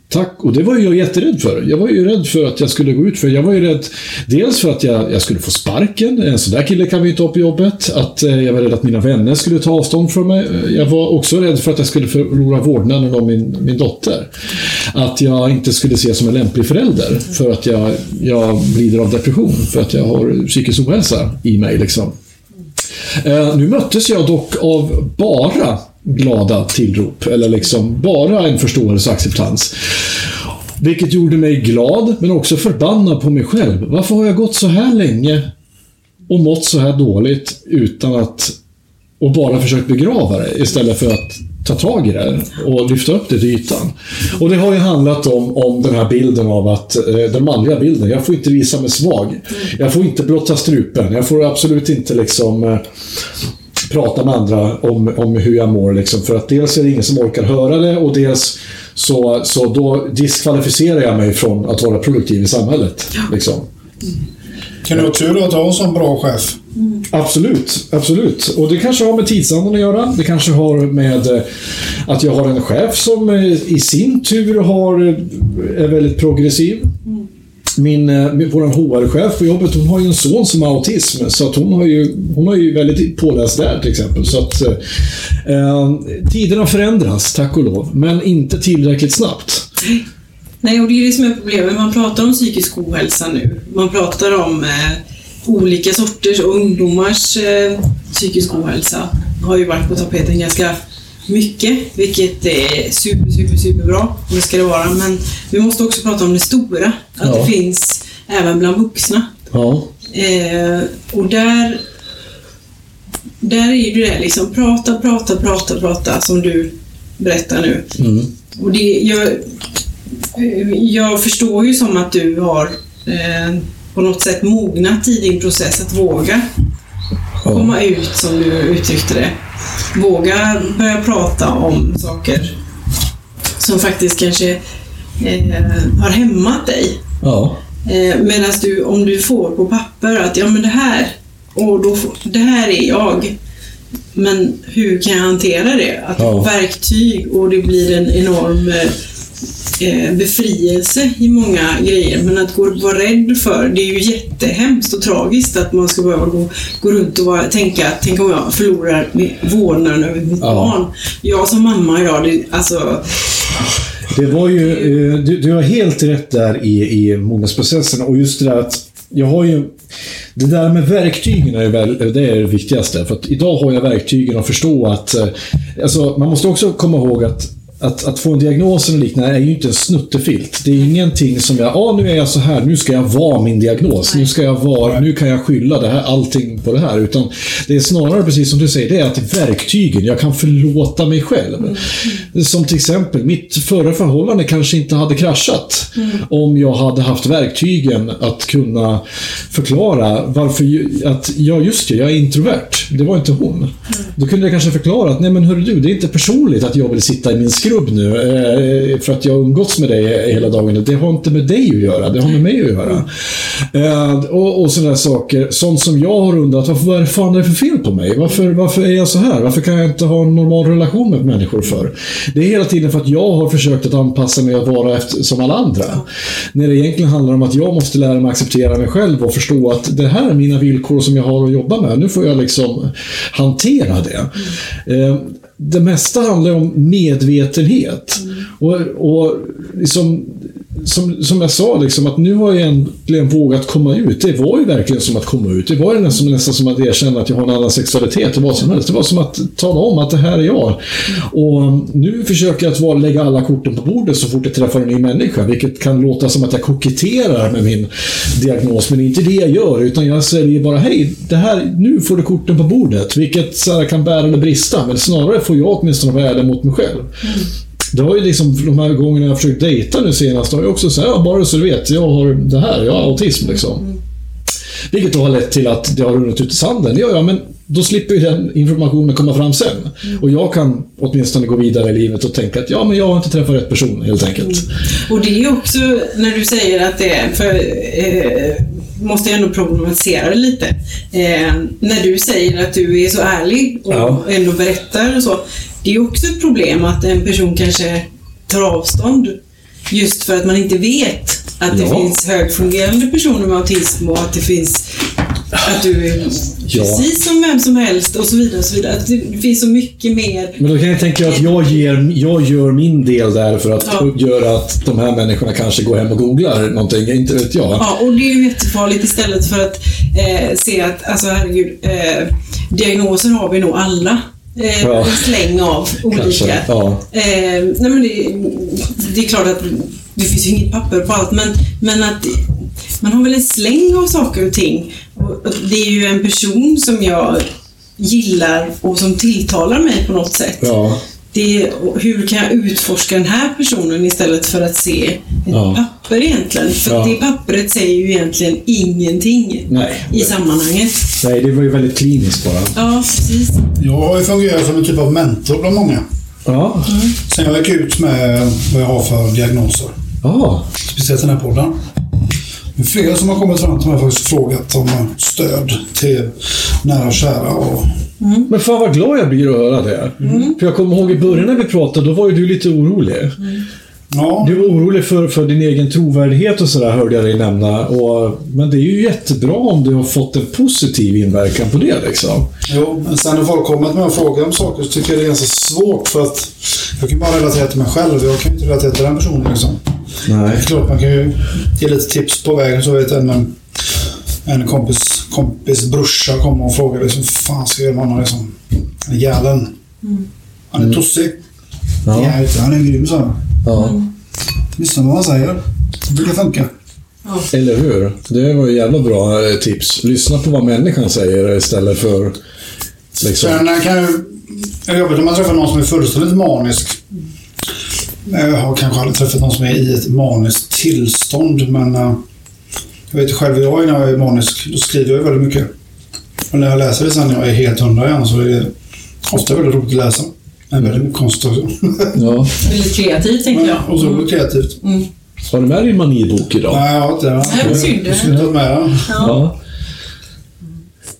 tack, och det var jag jätterädd för. Jag var ju rädd för att jag skulle gå ut för. Jag var ju rädd dels för att jag, jag skulle få sparken. En sån där kille kan vi inte ha på jobbet. Att, eh, jag var rädd att mina vänner skulle ta avstånd från mig. Eh, jag var också rädd för att jag skulle förlora vårdnaden om min, min dotter. Att jag inte skulle ses som en lämplig förälder för att jag, jag lider av depression. För att jag har psykisk ohälsa i mig. Liksom. Eh, nu möttes jag dock av bara glada tillrop, eller liksom bara en förståelse och acceptans. Vilket gjorde mig glad, men också förbannad på mig själv. Varför har jag gått så här länge och mått så här dåligt utan att... och bara försökt begrava det istället för att ta tag i det och lyfta upp det till ytan. Och det har ju handlat om, om den här bilden av att, eh, den manliga bilden, jag får inte visa mig svag. Jag får inte blotta strupen. Jag får absolut inte liksom eh, prata med andra om, om hur jag mår. Liksom. För att dels är det ingen som orkar höra det och dels så, så då diskvalificerar jag mig från att vara produktiv i samhället. Liksom. Kan du ha tur att ha en sån bra chef? Absolut, absolut. Och det kanske har med tidsandan att göra. Det kanske har med eh, att jag har en chef som eh, i sin tur har, eh, är väldigt progressiv. Eh, min, vår HR-chef på jobbet, hon har ju en son som har autism. Så att hon, har ju, hon har ju väldigt påläst där till exempel. Så att, eh, eh tiderna förändras, tack och lov. Men inte tillräckligt snabbt. Nej, och det är det som är problemet. Man pratar om psykisk ohälsa nu. Man pratar om eh, olika sorters och ungdomars eh, psykisk ohälsa. har ju varit på tapeten ganska mycket, vilket är super, super, superbra. Det ska det vara. Men vi måste också prata om det stora. Att Ja. det finns även bland vuxna. Ja. Eh, och där, där är ju det liksom, prata, prata, prata, prata, som du berättar nu. Mm. Och det, jag, jag förstår ju som att du har eh, på något sätt mognat i din process att våga komma ut, som du uttryckte det. Våga börja prata om saker som faktiskt kanske eh, har hämmat dig. Ja. Eh, Medan du, om du får på papper att ja men det här, och då, får- det här är jag. Men hur kan jag hantera det? Att Ja. verktyg och det blir en enorm eh, befrielse i många grejer. Men att gå vara rädd för, det är ju jättehemskt och tragiskt att man ska behöva gå, gå runt och vara, tänka att tänk om jag förlorar vårdnaden över mitt Ja. barn. Jag som mamma idag, det, alltså Det var ju, eh, du, du har helt rätt där i, i mognadsprocessen och just det där att jag har ju det där med verktygen är, väl, det är det viktigaste. För idag har jag verktygen att förstå att... eh, Alltså, man måste också komma ihåg att att, att få en diagnos eller liknande är ju inte en snuttefilt. Det är ingenting som jag, ja nu är jag så här, nu ska jag vara min diagnos. Nu ska jag vara, nu kan jag skylla det här, allting på det här. Utan det är snarare precis som du säger, det är att verktygen, jag kan förlåta mig själv. Som till exempel, mitt förra förhållande kanske inte hade kraschat om jag hade haft verktygen att kunna förklara varför, att ja just det, jag är introvert. Det var inte hon. Då kunde jag kanske förklara att nej men hörru du, det är inte personligt att jag vill sitta i min skrubb nu eh, för att jag umgåtts med dig hela dagen. Det har inte med dig att göra, det har med mig att göra. Eh, och, och sådana saker. Sånt som jag har undrat, varför, vad fan är det för fel på mig? Varför, varför är jag så här? Varför kan jag inte ha en normal relation med människor för? Det är hela tiden för att jag har försökt att anpassa mig att vara efter, som alla andra. När det egentligen handlar om att jag måste lära mig acceptera mig själv och förstå att det här är mina villkor som jag har att jobba med. Nu får jag liksom hantera det. Det mesta handlar om medvetenhet. Och, och liksom, som, som jag sa, liksom, att nu har jag egentligen vågat komma ut. Det var ju verkligen som att komma ut. Det var ju nästan, nästan som att erkänna att jag har en annan sexualitet. Det var som helst. Det var som att tala om att det här är jag. Och mm, nu försöker jag att vara, lägga alla korten på bordet så fort jag träffar en ny människa. Vilket kan låta som att jag koketterar med min diagnos. Men det är inte det jag gör. Utan jag säger bara, hej, det här, nu får du korten på bordet. Vilket så här, kan bära eller brista. Men snarare får jag åtminstone värde mot mig själv. Mm. Det har ju liksom, de här gångerna jag försökt dejta nu senast, har jag också sagt, ja, bara så du vet, jag har det här, jag har autism liksom. Vilket då har lett till att det har runnit ut i sanden. Ja, ja, men då slipper ju den informationen komma fram sen. Och jag kan åtminstone gå vidare i livet och tänka att ja, men jag har inte träffat rätt person helt enkelt. Och det är också när du säger att det är, för eh, måste jag ändå problematisera det lite. Eh, när du säger att du är så ärlig och Ja. ändå berättar och så. Det är också ett problem att en person kanske tar avstånd just för att man inte vet att det Ja. finns högfungerande personer med autism och att det finns att du är Ja. precis som vem som helst och så vidare. Och så vidare. Att det finns så mycket mer Men då kan jag tänka att jag, ger, jag gör min del där för att Ja. göra att de här människorna kanske går hem och googlar någonting. Inte vet jag. Ja, och det är ju jättefarligt istället för att eh, se att, alltså herregud, eh, diagnoser har vi nog alla. Eh, Ja. Släng av olika. Kanske, ja. Eh, nej men det, det är klart att det finns ju inget papper på allt, men, men att man har väl en släng av saker och ting. Och, det är ju en person som jag gillar och som tilltalar mig på något sätt. Ja. Det hur kan jag utforska den här personen istället för att se ett Ja. papper egentligen? För Ja. det pappret säger ju egentligen ingenting Nej. i sammanhanget. Nej, det var ju väldigt kliniskt bara. Ja, precis. Jag har ju fungerat som en typ av mentor bland många. Ja. Sen jag gick ut med vad jag har för diagnoser. Ja. Speciellt den här podden. Det är flera som har kommit fram till mig och faktiskt frågat om stöd till nära och kära. Och, Men fan vad glad jag blir att höra det. För jag kommer ihåg i början när vi pratade, då var ju du lite orolig. ja, Du var orolig för, för din egen trovärdighet och sådär, hörde jag dig nämna. Och, men det är ju jättebra om du har fått en positiv inverkan på det liksom. jo, men sen när folk kommer till mig och frågar om saker så tycker jag det är ganska svårt för att jag kan bara relatera till mig själv. Jag kan inte relatera till den personen liksom. Det Nej. är klart man kan ju ge lite tips på vägen. Så vet en, en, en kompis, kompis brorsa kom och frågade liksom, fan ska jag göra med honom liksom? Han är galen. Han är tossig. Ja. Ja. Han är grym, så. Ja. Lyssna på vad han säger. Det brukar funka. Eller hur? Det var ju jävla bra eh, tips. Lyssna på vad människan säger istället för... Liksom. Sen kan ju... Jag jobbar om man träffar någon som är fullständigt manisk. Jag har kanske aldrig träffat någon som är i ett maniskt tillstånd, men... eh, Jag vet ju själv är när jag är manisk. Då skriver jag väldigt mycket. Och när jag läser det sen när jag är helt hundra igen så är det ofta väldigt roligt att läsa. Men väldigt mycket konst också. Ja. Väldigt kreativt tänker jag. Otroligt kreativt. Har du med dig manibok idag? Nej, jag har inte det. Nej, synd. Jag skulle ta med den. Ja.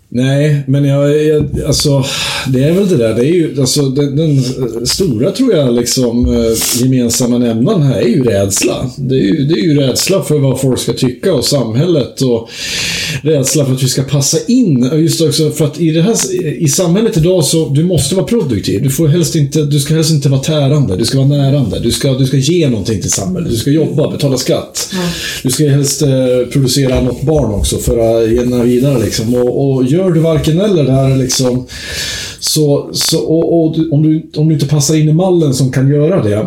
Nej, men jag, jag, alltså, det är väl det där. Det är ju, alltså, den, den stora, tror jag, liksom, eh, gemensamma nämnaren här är ju rädsla. Det är ju, det är ju rädsla för vad folk ska tycka och samhället och rädsla för att vi ska passa in. Just också för att i, det här, i samhället idag så du måste vara produktiv. Du, får helst inte, du ska helst inte vara tärande, du ska vara närande. Du ska, du ska ge någonting till samhället. Du ska jobba, betala skatt. Du ska helst eh, producera något barn också för att ge den vidare. Liksom. Och, och gör du varken eller där liksom, så, så, och, och om, du, om du inte passar in i mallen som kan göra det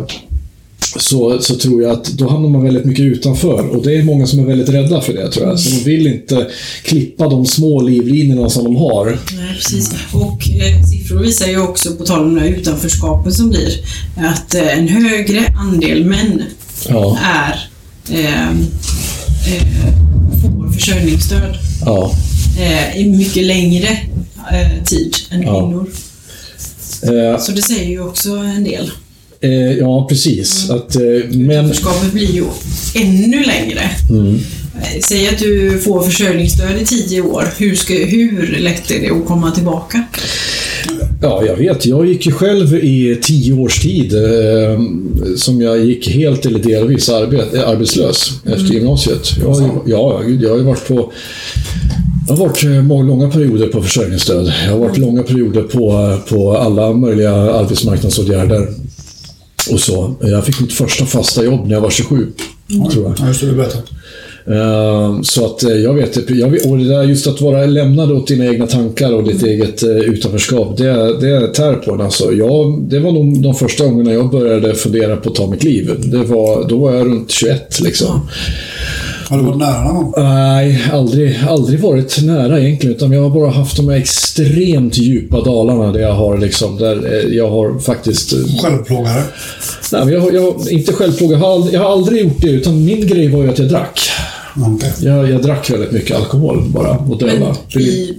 så, så tror jag att då hamnar man väldigt mycket utanför. Och det är många som är väldigt rädda för det tror jag. Så de vill inte klippa de små livlinorna som de har. Nej, precis. Och eh, siffror visar ju också, på tal om det här utanförskapet som blir, att eh, en högre andel män Ja, är eh, eh, får försörjningsstöd ja. eh, mycket längre eh, tid än Ja. kvinnor. Eh, Så det säger ju också en del. eh, ja, precis. Att, eh, men, Utanförskapet blir ju ännu längre. mm, Eh, Säg att du får försörjningsstöd i tio år. Hur, ska, hur lätt är det att komma tillbaka? Ja, jag vet. Jag gick ju själv i tio års tid eh, som jag gick helt eller delvis arbet, arbetslös efter gymnasiet. Jag, ja, jag har ju varit på jag har varit eh, många långa perioder på försörjningsstöd. Jag har varit långa perioder på, på alla möjliga arbetsmarknadsåtgärder. Och så. Jag fick mitt första fasta jobb när jag var 27. Tror jag. Ja, just det. Du berättat. Eh, Så att eh, jag vet, jag vet, och det där just att vara lämnad åt dina egna tankar och ditt eget eh, utanförskap, det, det tär på en alltså. Jag, det var nog de första gångerna jag började fundera på att ta mitt liv. Det var, då var jag runt 21 liksom. Har du varit nära någon? Nej, aldrig, aldrig varit nära egentligen. Utan jag har bara haft de här extremt djupa dalarna där jag har liksom, där eh, jag har faktiskt eh, Självplågare. Nej, men jag, har- jag, inte självplåga. Jag har, aldrig, jag har aldrig gjort det, utan min grej var ju att jag drack. Okej. Jag, jag drack väldigt mycket alkohol bara och döva. Men i,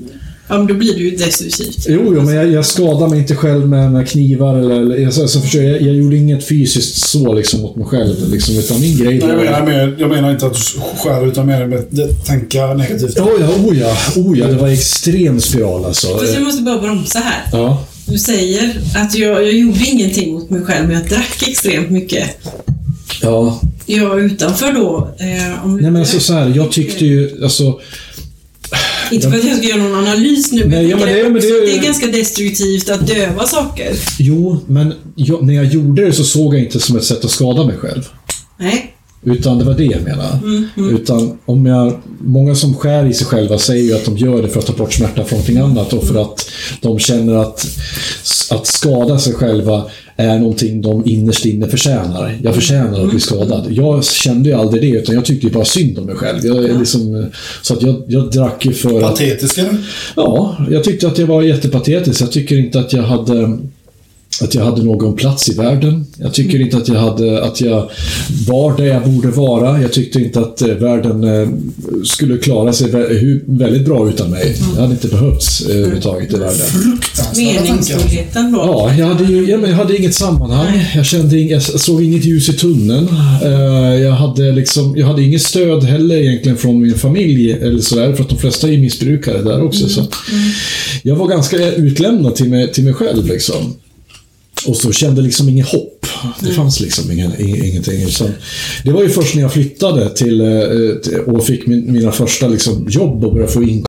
ja, men då blir det ju destruktivt. Jo, jo, men jag, jag skadar mig inte själv med, med knivar eller... eller jag, så, så försöker, jag, jag gjorde inget fysiskt så liksom mot mig själv. Liksom, utan min grej Nej, jag, menar, mer- jag menar inte att du skär utan mer att tänka negativt. Oh ja, oh ja, oh ja, det var extrem spiral alltså. Fast jag måste bara bromsa här. Ja, Du säger att jag, jag gjorde ingenting mot mig själv, men jag drack extremt mycket. ja. Jag utanför då, eh, om Nej men alltså så här, jag tyckte ju, alltså... Inte för att jag ska göra någon analys nu, men, Nej, ja, men det- men det- det är ganska destruktivt att döva saker. Jo, men jag, när jag gjorde det så såg jag inte som ett sätt att skada mig själv. Nej. Utan det var det jag menade. Utan om jag, många som skär i sig själva säger ju att de gör det för att ta bort smärta från någonting annat och för att de känner att, att skada sig själva är någonting de innerst inne förtjänar. Jag förtjänar att bli skadad. Jag kände ju aldrig det, utan jag tyckte ju bara synd om mig själv. Jag, är liksom, så att jag, jag drack ju för att... Patetisk eller? Ja, jag tyckte att jag var jättepatetisk. Jag tycker inte att jag hade att jag hade någon plats i världen. Jag tycker inte att jag, hade, att jag var där jag borde vara. Jag tyckte inte att eh, världen eh, skulle klara sig väldigt bra utan mig. Jag hade inte behövts eh, överhuvudtaget i världen. Meningsfullheten då. Ja, jag hade, ju, jag hade inget sammanhang. Jag, kände, ing- jag såg inget ljus i tunneln. Jag hade, liksom, jag hade inget stöd heller egentligen från min familj. Eller sådär, för att de flesta är missbrukare där också. Så. Jag var ganska utlämnad till mig, till mig själv. Liksom. Och så kände liksom inget hopp. Det fanns liksom ingen, ing- ingenting. Utan det var ju först när jag flyttade till, eh, till och fick min, mina första liksom, jobb och började få in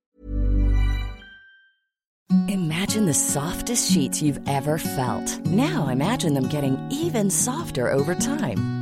Imagine the the softest sheets you've ever felt. Now imagine them getting even softer over time.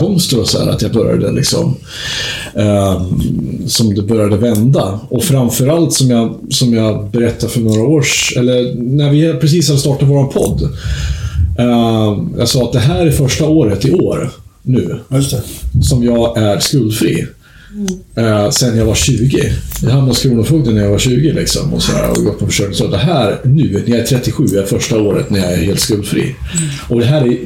Konster och så här, att jag började liksom eh, som det började vända. Och framförallt som jag, som jag berättade för några år eller när vi precis hade startat vår podd. Eh, jag sa att det här är första året i år, nu, som jag är skuldfri. Eh, sen jag var 20. Jag hamnade hos Kronofogden när jag var 20 liksom. Och, så här, och gått på försörjning. Så det här nu, när jag är 37, är första året när jag är helt skuldfri. Och det här är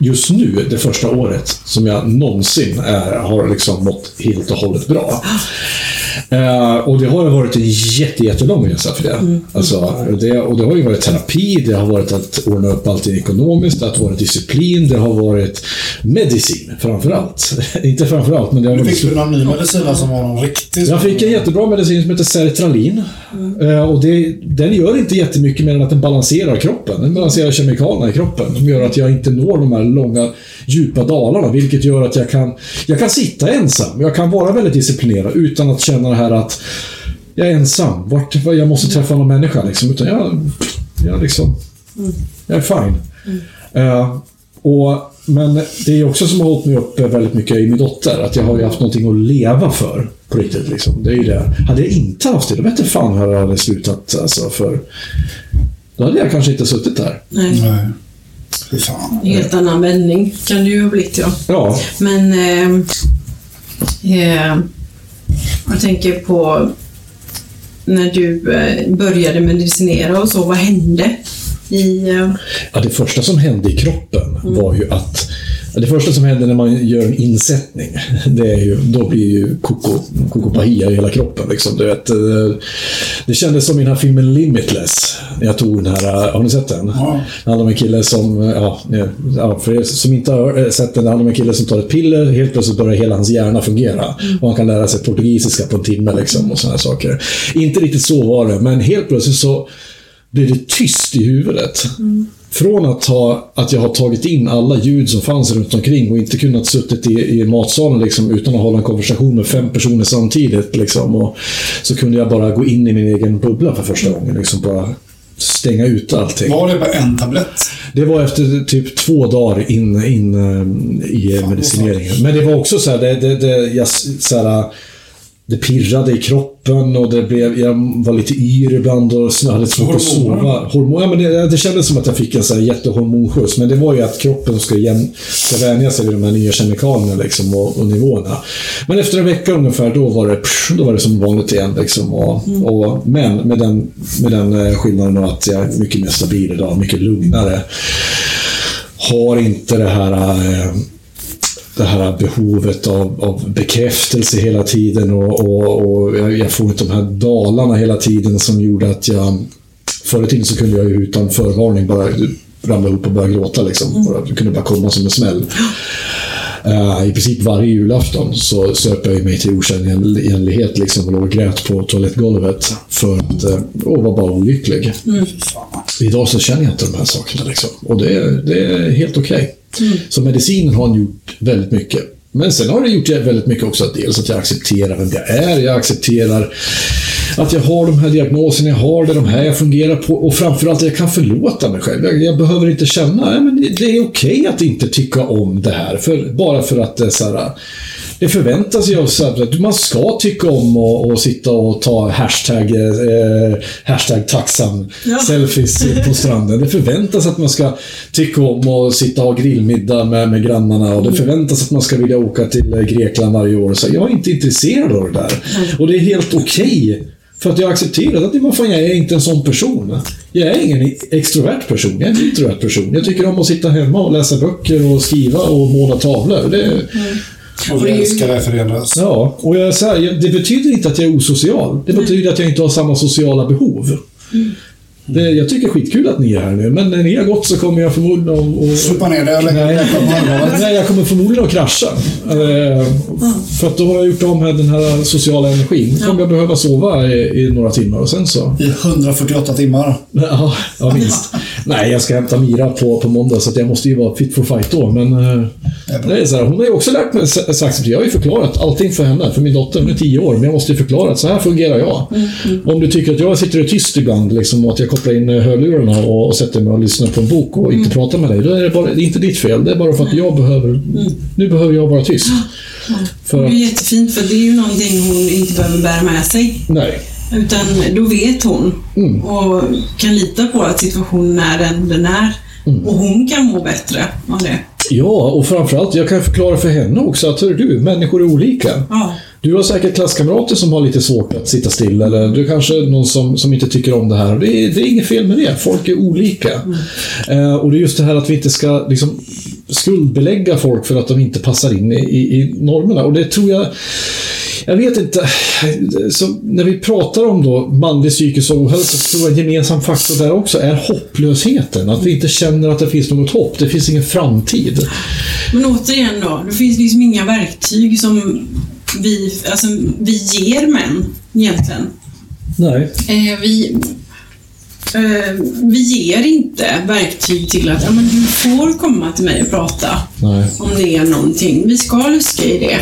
just nu det första året som jag någonsin är, har liksom mått helt och hållet bra. Eh, och det har varit en jätte, jättelång resa för det. Alltså, det. Och det har ju varit terapi, det har varit att ordna upp allting ekonomiskt, det har varit disciplin, det har varit medicin framförallt. Inte framförallt, men det har Du varit... fick du någon ny medicin som var någon riktig? Jag fick en jättebra medicin som heter Sertralin. Eh, och det, den gör inte jättemycket mer än att den balanserar kroppen. Den balanserar kemikalierna i kroppen. Som gör att jag inte når de här långa, djupa dalarna. Vilket gör att jag kan, jag kan sitta ensam. Jag kan vara väldigt disciplinerad utan att känna det här att jag är ensam. Vart, jag måste träffa någon människa. Liksom. Utan jag, jag, liksom, jag är fine. Eh, och, men det är också som har hållit mig uppe väldigt mycket i min dotter. Att jag har ju haft någonting att leva för. På riktigt liksom. Det är ju det. Hade jag inte haft det, då vet jag fan hur jag hade slutat. Alltså, för då hade jag kanske inte suttit där. Nej, Nej. Fy fan. en helt annan vändning kan det ju ha blivit ja. Ja, Men eh, eh, jag tänker på när du eh, började medicinera och så, vad hände? I, Ja, det första som hände i kroppen var ju att det första som händer när man gör en insättning, det är ju, då blir ju koko, kokopahia i hela kroppen. Liksom. Du vet, eh, det kändes som i den här filmen Limitless. Jag tog den här, eh, har ni sett den? Ja. Det handlar om en kille som, eh, ja, för er som inte har sett den, det handlar om en kille som tar ett piller, helt plötsligt börjar hela hans hjärna fungera. Och han kan lära sig portugisiska på en timme liksom, och sådana saker. Inte riktigt så var det, men helt plötsligt så blir det tyst i huvudet. Från att, ha, att jag har tagit in alla ljud som fanns runt omkring och inte kunnat suttit i, i matsalen liksom, utan att hålla en konversation med fem personer samtidigt. Liksom, och så kunde jag bara gå in i min egen bubbla för första gången. Liksom, bara stänga ut allting. Var det bara en tablett? Det var efter typ två dagar in, in eh, i medicineringen. Men det var också så här, det, det, det, jag, så här, det pirrade i kroppen och det blev, jag var lite yr ibland och hade svårt att sova. Hormon, ja, men det, det kändes som att jag fick en så här jättehormonskjuts. Men det var ju att kroppen ska, jäm, ska vänja sig vid de här nya kemikalierna liksom, och, och nivåerna. Men efter en vecka ungefär, då var det, pff, då var det som vanligt igen. Liksom, och, och, men med den, med den eh, skillnaden då att jag är mycket mer stabil idag, mycket lugnare. Har inte det här eh, det här behovet av, av bekräftelse hela tiden och, och, och jag, jag får de här dalarna hela tiden som gjorde att jag... Förr i tiden så kunde jag ju utan förvarning bara ramla upp och börja gråta. Liksom. Bara- Det kunde bara komma som en smäll. Eh, I princip varje julafton så söp jag mig till otjänlighet liksom, och låg och grät på toalettgolvet för att uh, och var bara olycklig. Idag så känner jag inte de här sakerna. Liksom. Och det, är- det är helt okej. Mm. Så medicinen har gjort väldigt mycket. Men sen har det gjort väldigt mycket också. Att dels att jag accepterar vem jag är. Jag accepterar att jag har de här diagnoserna, jag har det, de här jag fungerar på. Och framförallt att jag kan förlåta mig själv. Jag, jag behöver inte känna, nej, men det, är okej att inte tycka om det här. För, bara för att det är så här, det förväntas ju så att man ska tycka om och, och sitta och ta hashtag, eh, hashtag tacksam Ja. selfies på stranden. Det förväntas att man ska tycka om och sitta och ha grillmiddag med, med grannarna och det förväntas att man ska vilja åka till Grekland varje år. Så jag är inte intresserad av det där. Och det är helt okej. För att jag har accepterat att men fan, jag är inte en sån person. Jag är ingen extrovert person, jag är en introvert person. Jag tycker om att sitta hemma och läsa böcker och skriva och måla tavlor. Det, Och vi älskar det förenas. Ja, och jag, så här, det betyder inte att jag är osocial. Det betyder att jag inte har samma sociala behov. Det, jag tycker skitkul att ni är här nu, men när ni har gått så kommer jag förmodligen att... att- Sopa ner det och lägga Nej, nej, jag kommer förmodligen att krascha. Eh, För att då har jag gjort av med den här sociala energin. Då kommer jag behöva sova i, i några timmar och sen så... I 148 timmar. Ja, ja minst. Nej, jag ska hämta Mira på, på måndag så att jag måste ju vara fit for fight då. Men eh, det är så här, hon har ju också lärt mig sagt att jag har ju förklarat allting för henne. För min dotter, hon är tio år. Men jag måste ju förklara att så här fungerar jag. Om du tycker att jag sitter tyst ibland liksom, och att jag kopplar in eh, hörlurarna och, och sätter mig och lyssnar på en bok och inte pratar med dig. Då är det, bara, det är inte ditt fel. Det är bara för att jag behöver... Nu behöver jag vara tyst. För Det är jättefint för det är ju någonting hon inte behöver bära med sig. nej. Utan då vet hon Mm. och kan lita på att situationen är den den är. Mm. Och hon kan må bättre av det. Ja, och framförallt, jag kan förklara för henne också att hör du, människor är olika. Ja. Du har säkert klasskamrater som har lite svårt att sitta still eller du kanske är någon som, som inte tycker om det här. Det är, det är inget fel med det. Folk är olika. Eh, och det är just det här att vi inte ska liksom, skuldbelägga folk för att de inte passar in i, i, i normerna. Och det tror jag... Jag vet inte. Så när vi pratar om då manlig psykisk ohälsa så tror jag en gemensam faktor där också är hopplösheten. Att vi inte känner att det finns något hopp. Det finns ingen framtid. Men återigen då, det finns liksom inga verktyg som vi, alltså, vi ger män egentligen. Nej. Eh, vi, eh, vi ger inte verktyg till att ja, men du får komma till mig och prata Nej. om det är någonting. Vi ska luska i det.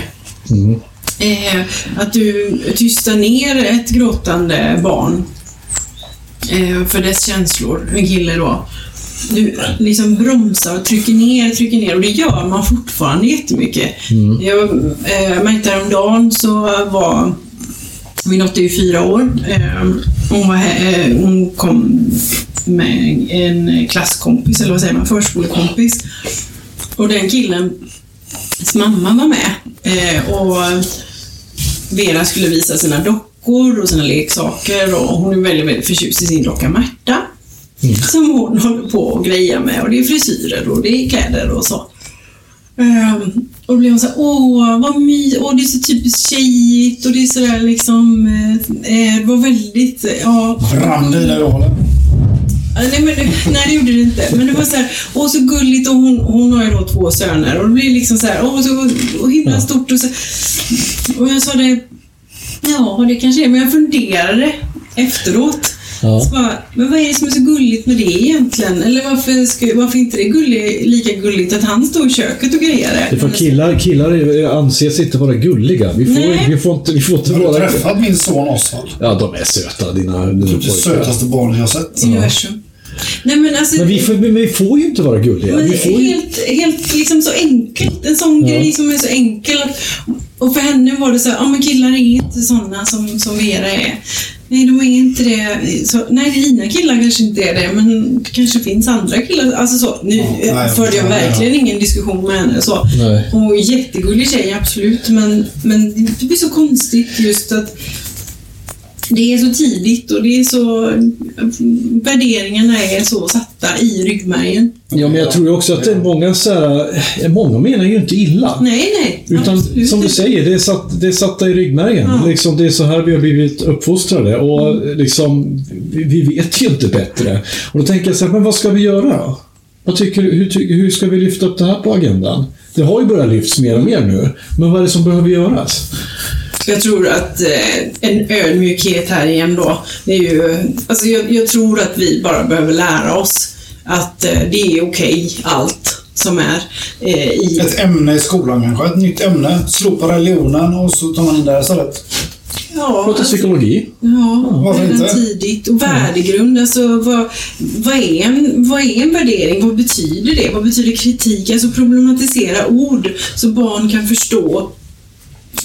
Mm. Eh, att du tystar ner ett gråtande barn eh, för dess känslor, en kille då. Du liksom bromsar och trycker ner, trycker ner och det gör man fortfarande jättemycket. Jag eh, märkte häromdagen så var min dotter är fyra år. Eh, hon, var, här- eh, hon kom med en klasskompis, eller vad säger man, förskolekompis. Och den killen mamma var med eh, och Vera skulle visa sina dockor och sina leksaker och hon är väldigt, väldigt förtjust i sin docka Märta. Som hon håller på och grejer med och det är frisyrer och det är kläder och så. Ehm, och då blev hon såhär, åh vad my, åh det är så typiskt tjejigt och det är sådär liksom, eh, det var väldigt, eh, ja. Brann det i eller? Ja, Nej, men, nej, det gjorde det inte. Men det var så här, åh så gulligt och hon, hon har ju då två söner och det blir liksom så här, åh så och himla stort och så. Och jag sa det, ja det kanske är, men jag funderade efteråt. Ja. Så bara, men vad är det som är så gulligt med det egentligen? Eller varför, ska, varför inte det är gullig, lika gulligt att han står i köket och grejade? Det är för killar, killar anses inte vara gulliga. Vi får, Nej. vi får inte, vi får inte Har du vara... träffat min son Osvald? Ja, de är söta dina, dina Det pojkar. sötaste barnet jag sett. Universum. Nej men alltså... Men vi, får, men vi får ju inte vara gulliga. Men Vi får ju... helt, helt liksom så enkelt. En sån Ja. grej som är så enkel. Och för henne var det så här, ja men killar är inte sådana som, som Vera är. Nej, de är inte det. Så, nej, dina killar kanske inte är det, men det kanske finns andra killar. Alltså så, nu Ja, nej, förde jag ja, ja. verkligen ingen diskussion med henne. Så. Nej. Hon är jättegullig tjej, absolut, men, men det blir så konstigt just att det är så tidigt och det är så... Värderingarna är så satta i ryggmärgen. Ja, men jag tror också att det är många så här, eh, Många menar ju inte illa. Nej, nej. Utan absolut som du säger, det är, satt, det är satta i ryggmärgen. Ja. Liksom, det är så här vi har blivit uppfostrade. Och liksom, vi, vi vet ju inte bättre. Och då tänker jag så här, men vad ska vi göra då? Vad tycker du, hur, hur ska vi lyfta upp det här på agendan? Det har ju börjat lyfts mer och mer nu. Men vad är det som behöver göras? Jag tror att eh, en ödmjukhet här igen då, det är ju... Alltså jag, jag tror att vi bara behöver lära oss att eh, det är okej, allt som är eh, i... Ett ämne i skolan kanske, ett nytt ämne. Slopa religionen och så tar man in det istället. Ja, Prata psykologi. Ja, Varför redan inte? tidigt. Och värdegrund, alltså vad, vad, är en, vad är en värdering? Vad betyder det? Vad betyder kritik? Alltså problematisera ord så barn kan förstå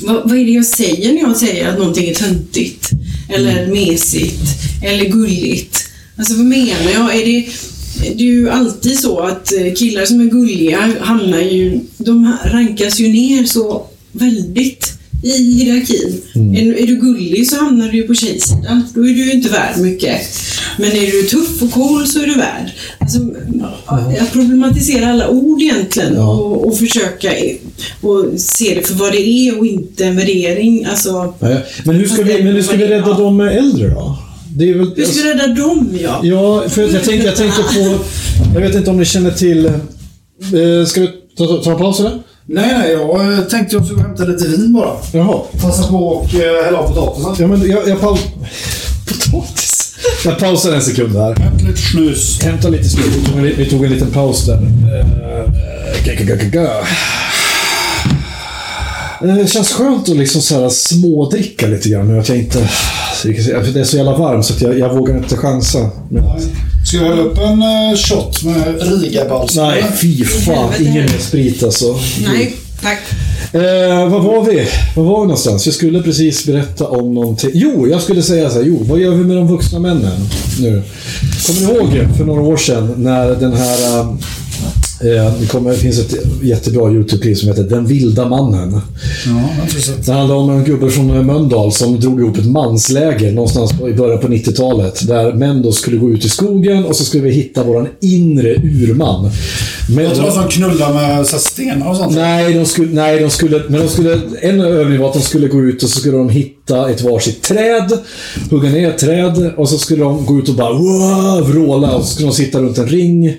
vad, vad är det jag säger när jag säger att någonting är töntigt? Eller mesigt? Eller gulligt? Alltså vad menar jag? Är det, det är ju alltid så att eh, killar som är gulliga hamnar ju, de rankas ju ner så väldigt i hierarkin. Är, är du gullig så hamnar du ju på tjejsidan. Då är du ju inte värd mycket. Men är du tuff och cool så är du värd. Alltså, att problematisera alla ord egentligen Ja. och, och försöka och se det för vad det är och inte en värdering. Alltså, Nej, Men hur ska vi, men hur ska vi rädda de äldre då? Det väl, hur ska vi rädda dem ja? Ja, för att jag tänkte, jag tänkte på... Jag vet inte om ni känner till... Eh, ska vi ta, ta, ta en paus eller? Nej, nej, jag eh, tänkte jag skulle hämta lite vin bara. Jaha. Passa på och eh, hälla av potatisen. Ja, men jag, jag paus... Potatis? Jag pausar en sekund här. Hämta lite snus. Hämta lite snus. Vi tog en, vi tog en liten paus där. Eh, Det känns skönt att liksom så här smådricka lite grann nu. Att jag inte... Det är så jävla varmt så att jag, jag vågar inte chansa. Men, Ska jag hälla upp en eh, shot med Riga-balsam? nej, fy fan. Helvete. Ingen mer sprit alltså. Nej, tack. Eh, vad var vi? Var var vi någonstans? Jag skulle precis berätta om någonting. Jo, jag skulle säga så här. Jo, vad gör vi med de vuxna männen nu? Kommer ni ihåg för några år sedan när den här... Eh, det, kommer, det finns ett jättebra YouTube-klipp som heter Den vilda mannen. Ja. Det handlar om en gubbe från Mölndal som drog ihop ett mansläger någonstans i början på 90-talet. Där män då skulle gå ut i skogen och så skulle vi hitta våran inre urman. Men, Jag tror att de knullar med så stenar och sånt. Nej, de skulle, nej, de skulle, men de skulle, en övning var att de skulle gå ut och så skulle de hitta ett varsitt träd, hugga ner ett träd och så skulle de gå ut och bara wow, vråla och så skulle de sitta runt en ring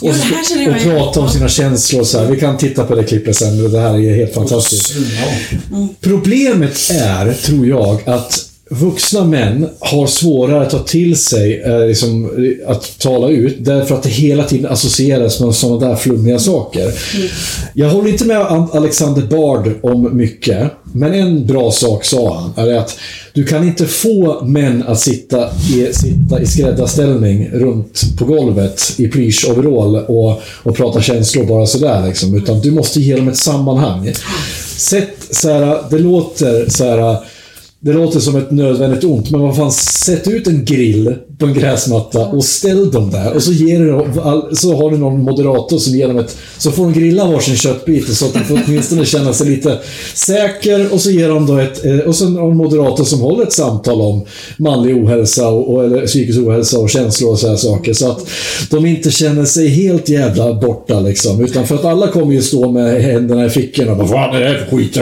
och, så, och prata om sina känslor. och Så här. Vi kan titta på det klippet sen, det här är helt fantastiskt. Svinbra. Problemet är, tror jag, att vuxna män har svårare att ta till sig eh, liksom, att tala ut därför att det hela tiden associeras med sådana där flummiga saker. Jag håller inte med An- Alexander Bard om mycket, men en bra sak sa han, är att du kan inte få män att sitta i, sitta i skräddarställning runt på golvet i plysch-overall och, och prata känslor bara sådär liksom, utan du måste ge dem ett sammanhang. Sätt så här, det låter så här. Det låter som ett nödvändigt ont, men vad fan, sätt ut en grill på en gräsmatta och ställ dem där. Och så, ger du, så har du någon moderator som ger dem ett... Så får de grilla varsin köttbit så att de får åtminstone känna sig lite säker. Och så ger de då ett... Eh, och så en moderator som håller ett samtal om manlig ohälsa och, och, eller psykisk ohälsa och känslor och sådana saker. Så att de inte känner sig helt jävla borta liksom. Utan för att alla kommer ju stå med händerna i fickorna och bara Vad är det här för skit?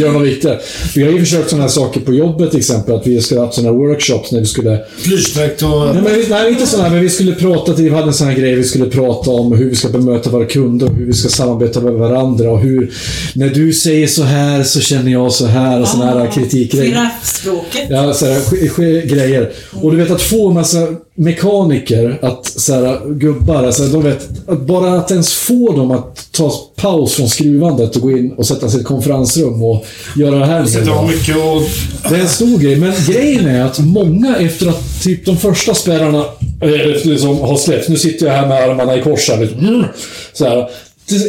Gör något viktigt. Vi har ju försökt sådana här saker på jobbet till exempel. Att vi skulle ha haft sådana här workshops när vi skulle Flygspektor och... Nej, men, vi- nej, inte sådana men vi skulle prata vi hade en sån här grej, vi skulle prata om hur vi ska bemöta våra kunder, och hur vi ska samarbeta med varandra och hur... När du säger så här så känner jag så här och såna här kritikgrejer. Giraffspråket. Ja, så här, sk- sk- grejer. Och du vet att få en massa mekaniker, att så här, gubbar, alltså, de vet, att bara att ens få dem att ta paus från skruvandet och gå in och sätta sig i ett konferensrum och göra det här. Det var mycket och... Det är en stor grej, men grejen är att många efter att typ de första spärrarna eh, liksom har släppts. Nu sitter jag här med armarna i kors här. Liksom, mm, så här.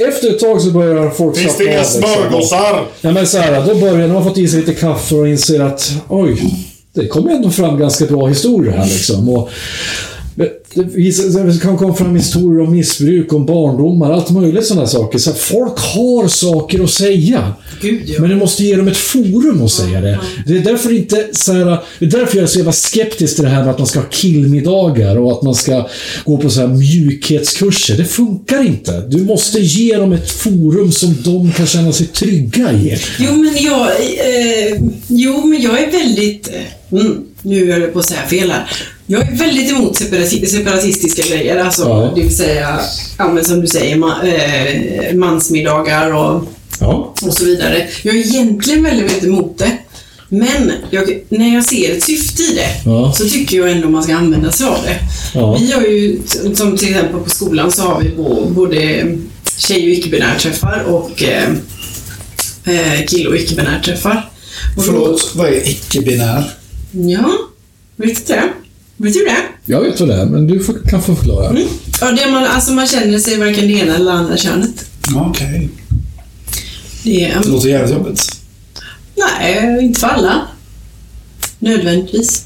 Efter ett tag så börjar folk Finns det inga liksom. smörgåsar? Ja, men så här, då börjar de har fått i sig lite kaffe och inser att oj, det kommer ändå fram ganska bra historier här liksom. Och, det visar- det kan komma fram historier om missbruk, om barndomar, allt möjligt sådana saker. Så att folk har saker att säga. Gud, ja. Men du måste ge dem ett forum att säga det. Det är därför inte så här, Det är därför jag är så jävla skeptisk till det här med att man ska ha killmiddagar och att man ska gå på så här mjukhetskurser. Det funkar inte. Du måste ge dem ett forum som de kan känna sig trygga i. Jo, men jag, eh, jo, men jag är väldigt... Mm, nu höll jag på att säga fel här. Jag är väldigt emot separati- separatistiska grejer. Alltså, Ja. Det vill säga, ja, men som du säger, ma, eh, mansmiddagar och, Ja. och så vidare. Jag är egentligen väldigt, väldigt emot det. Men jag, när jag ser ett syfte i det Ja. så tycker jag ändå man ska använda sig av det. Ja. Vi har ju, som till exempel på skolan, så har vi både tjej och icke-binärträffar och eh, eh, kille och icke-binärträffar. Förlåt, vad är icke-binär? Ja, vet du det? Vet du det? Jag vet vad det är, men du får, kan få förklara. Mm. Ja, det man, alltså man känner sig varken det ena eller andra könet. Ja, Okej. Det är, Det låter jävligt jobbigt. Nej, inte för alla. Nödvändigtvis.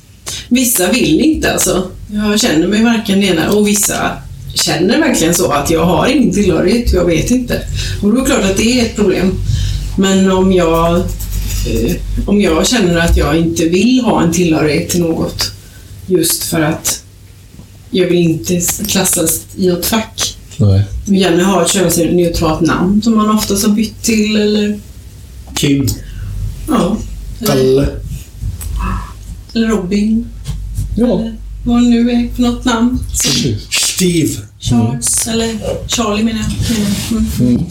Vissa vill inte alltså. Jag känner mig varken det ena och vissa känner verkligen så att jag har ingen tillhörighet, jag vet inte. Och då är det klart att det är ett problem. Men om jag, eh, om jag känner att jag inte vill ha en tillhörighet till något just för att jag vill inte klassas i något fack. Nej. Vill gärna ha ett könsneutralt namn som man oftast har bytt till eller Kim. ja, eller, Kalle. eller Robin. Ja, Eller vad det nu är för något namn. Steve. Charles, eller Charlie menar jag. Mm.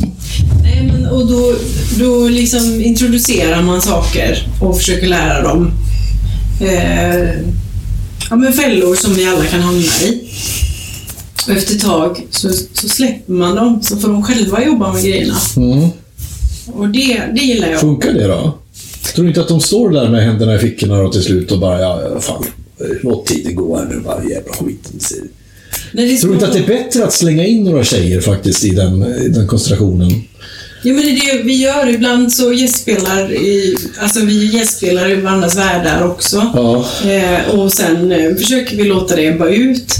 Nej, men, och då, då liksom introducerar man saker och försöker lära dem eh, ja, men fällor som vi alla kan hamna i. Och efter ett tag så, så släpper man dem, så får de själva jobba med grejerna. Mm. Och det, det gillar jag. Funkar det då? Tror du inte att de står där med händerna i fickorna och till slut och bara, ja, ja, fan, låt tiden gå här nu, bara jävla skit. Nej, Tror du inte att det är bättre att slänga in några tjejer faktiskt i den, i den konstellationen? Ja, men det är det vi gör. Ibland så gästspelar i, alltså vi gästspelar i varandras världar också. Ja. Eh, och sen eh, försöker vi låta det ebba ut.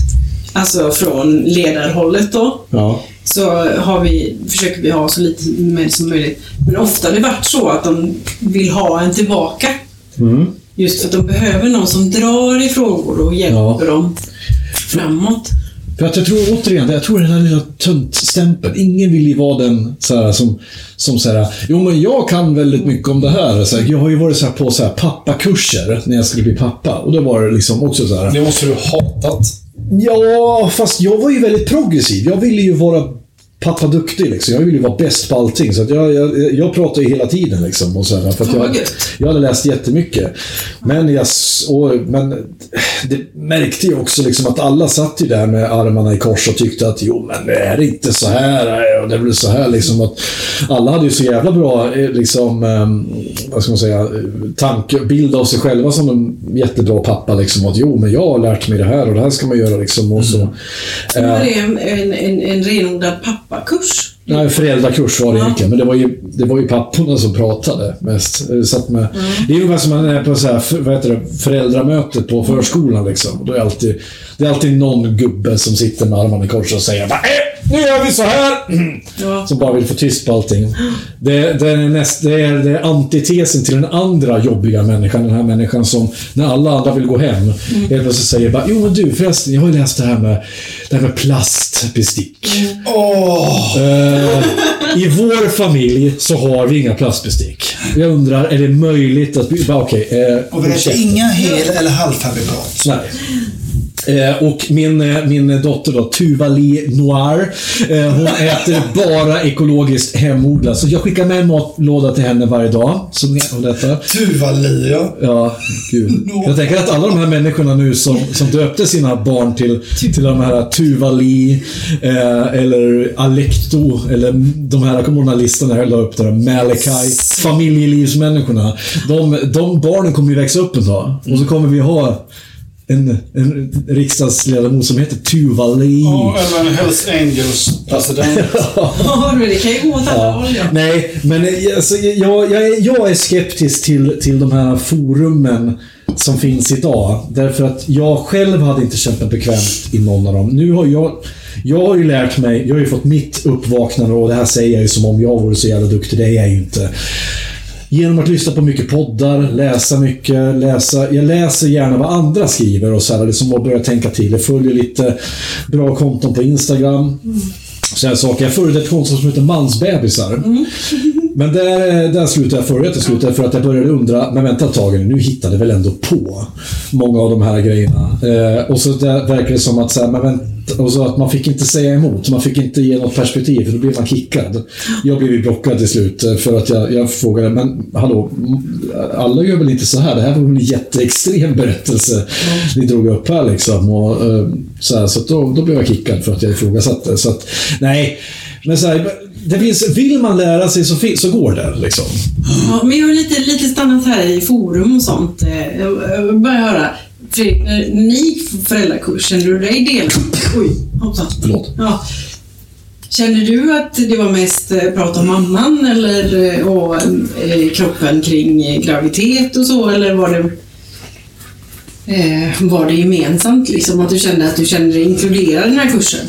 Alltså från ledarhållet då. Ja. Så har vi, försöker vi ha så lite med som möjligt. Men ofta har det varit så att de vill ha en tillbaka. Mm. Just för att de behöver någon som drar i frågor och hjälper Ja. dem framåt. För att jag tror återigen, jag tror den här lilla töntstämpeln. Ingen vill ju vara den så här, som, som så här, jo men jag kan väldigt mycket om det här. Så jag har ju varit så här, på så här, pappakurser när jag skulle bli pappa. Och då var det liksom också så här. Det måste du ha hatat. Ja, fast jag var ju väldigt progressiv. Jag ville ju vara pappa duktig liksom. Jag ville ju vara bäst på allting. Så jag, jag, jag pratade ju hela tiden liksom. Och så här, för jag, jag hade läst jättemycket. Men, jag, och, men det märkte ju också liksom att alla satt ju där med armarna i kors och tyckte att jo, men det är inte så här och det väl så här liksom. Att alla hade ju så jävla bra eh, liksom, ehm, vad ska man säga, tanke, bild av sig själva som en jättebra pappa. Liksom, att jo, men jag har lärt mig det här och det här ska man göra liksom. Och så. Det Eh, här är en, en, en, en renodlad pappakurs. Nej, föräldrakurs var det Ja. egentligen, men det var, ju, det var ju papporna som pratade mest. Jag Satt med, Mm. Det är ungefär som man är på så här, vad heter det, föräldramöte på förskolan. Liksom. Då är alltid, det är alltid någon gubbe som sitter med armarna i kors och säger äh, nu gör vi så här. Ja. Som bara vill få tyst på allting. Det, det, är näst, det, är, det är antitesen till den andra jobbiga människan. Den här människan som, när alla andra vill gå hem, Mm. helt plötsligt säger bara, jo men du förresten, jag har ju läst det här med, det här med plastbestick. Åh! Eh, I vår familj så har vi inga plastbestick. Jag undrar, är det möjligt att... Okej, eh, Och vi äter inga hel eller halvfabrikat. Nej. Eh, och min, eh, min dotter då, Tuvali Noir, eh, hon äter bara ekologiskt hemodlat. Så jag skickar med en matlåda till henne varje dag. Som hon äter. Tuvalia. Ja, gud. Jag tänker att alla de här människorna nu som, som döpte sina barn till, till de här Tuvali eh, eller Alekto eller de här, kommer du ihåg den här listan jag la upp där, Malachi, familjelivsmänniskorna. De, de barnen kommer ju växa upp en dag och så kommer vi ha en, en riksdagsledamot som heter Tuvali. Ja, eller en Hells Angels president. Ja, men det kan ju gå åt alla håll. Nej, men eh, alltså, jag, jag, är- jag är skeptisk till, till de här forumen som finns idag. Därför att jag själv hade inte känt mig bekvämt i någon av dem. Nu har jag... Jag har ju lärt mig, jag har ju fått mitt uppvaknande och det här säger jag ju som om jag vore så jävla duktig. Det är jag ju inte. Genom att lyssna på mycket poddar, läsa mycket, läsa... Jag läser gärna vad andra skriver och så här, liksom att börja tänka till. Jag följer lite bra konton på Instagram. Sådana saker. Jag följde ett konto som heter Mansbebisar. Men där, där slutade jag förra till slutet för att jag började undra, men vänta ett tag nu, nu hittade väl ändå på många av de här grejerna. Eh, och så där verkar det som att, så här, men vänta, och så att man fick inte säga emot, man fick inte ge något perspektiv, för då blev man kickad. Jag blev ju blockad till slut eh, för att jag, jag frågade, men hallå, alla gör väl inte så här? Det här var en jätteextrem berättelse ni drog upp här liksom. Och, eh, så här, så att då, då blev jag kickad för att jag ifrågasatte. Så att, nej, men så här, det finns, vill man lära sig så, så går det liksom. Ja, men jag har lite, lite stannat här i forum och sånt. Eh, jag jag höra. Fredrik, när när ni gick föräldrakurs, kände du dig delaktig? Oj, hoppsan. Förlåt. Ja. Känner du att det var mest eh, prat om mamman eller eh, och, eh, kroppen kring eh, graviditet och så, eller var det eh, var det gemensamt liksom? Att du kände att du kände dig inkluderad i den här kursen?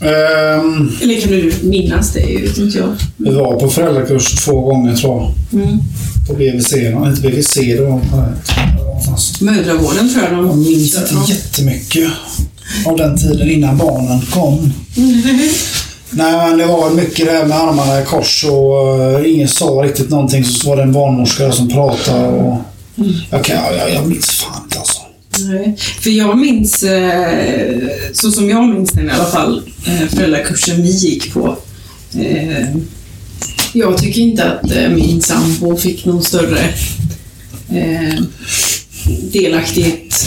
Ehm, Eller kan du minnas det? Vet inte jag. vi var på föräldrakurs två gånger tror jag. Mm. På BVC. Inte BVC, det var på det var fast. Mödravården tror jag de minns jättemycket av den tiden innan barnen kom. Nej, men det var mycket det här med armarna i kors och uh, ingen sa riktigt någonting. Så var det en barnmorska som pratade och... Jag, kan, jag, jag minns fan inte alltså. Nej, för jag minns, eh, så som jag minns den i alla fall, eh, föräldrakursen vi gick på. Eh, jag tycker inte att eh, min sambo fick någon större eh, delaktighet.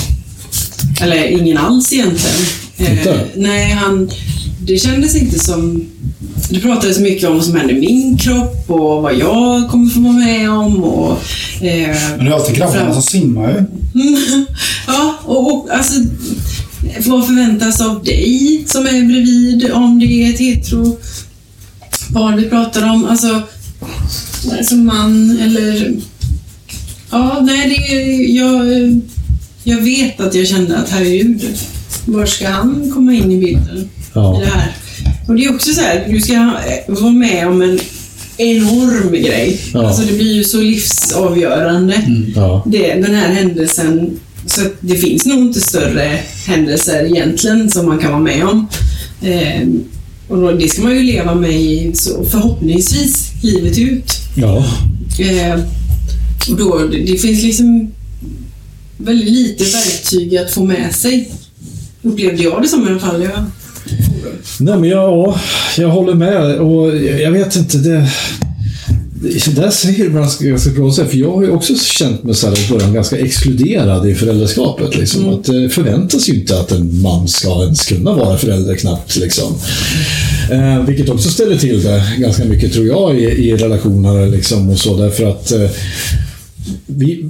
Eller ingen alls egentligen. Inte? nej, han, det kändes inte som... Det pratades mycket om vad som hände i min kropp och vad jag kommer få vara med om. Och, eh, Men det är alltid grabbarna som simmar ju. ja, och, och alltså, vad förväntas av dig som är bredvid om det är ett hetero par vi pratar om? Alltså, som man eller... Ja, nej, det jag, jag vet att jag kände att herregud, var ska han komma in i bilden Ja. i det här? Och det är också så här, du ska vara med om en enorm grej. Ja. Alltså det blir ju så livsavgörande Ja. det, den här händelsen. Så det finns nog inte större händelser egentligen som man kan vara med om. Eh, och då, det ska man ju leva med i, så förhoppningsvis livet ut. Ja. Eh, då, det, finns liksom väldigt lite verktyg att få med sig. Upplevde jag det som i alla fall. Jag, Nej, men jag, ja, jag håller med och jag vet inte. Det, det där säger man ganska ganska bra, för jag har ju också känt mig så här i början ganska exkluderad i föräldraskapet. Liksom. Att det förväntas ju inte att en man ska ens kunna vara förälder knappt. Liksom. Eh, vilket också ställer till det ganska mycket, tror jag, i, i relationer liksom, och så. Därför att eh, vi,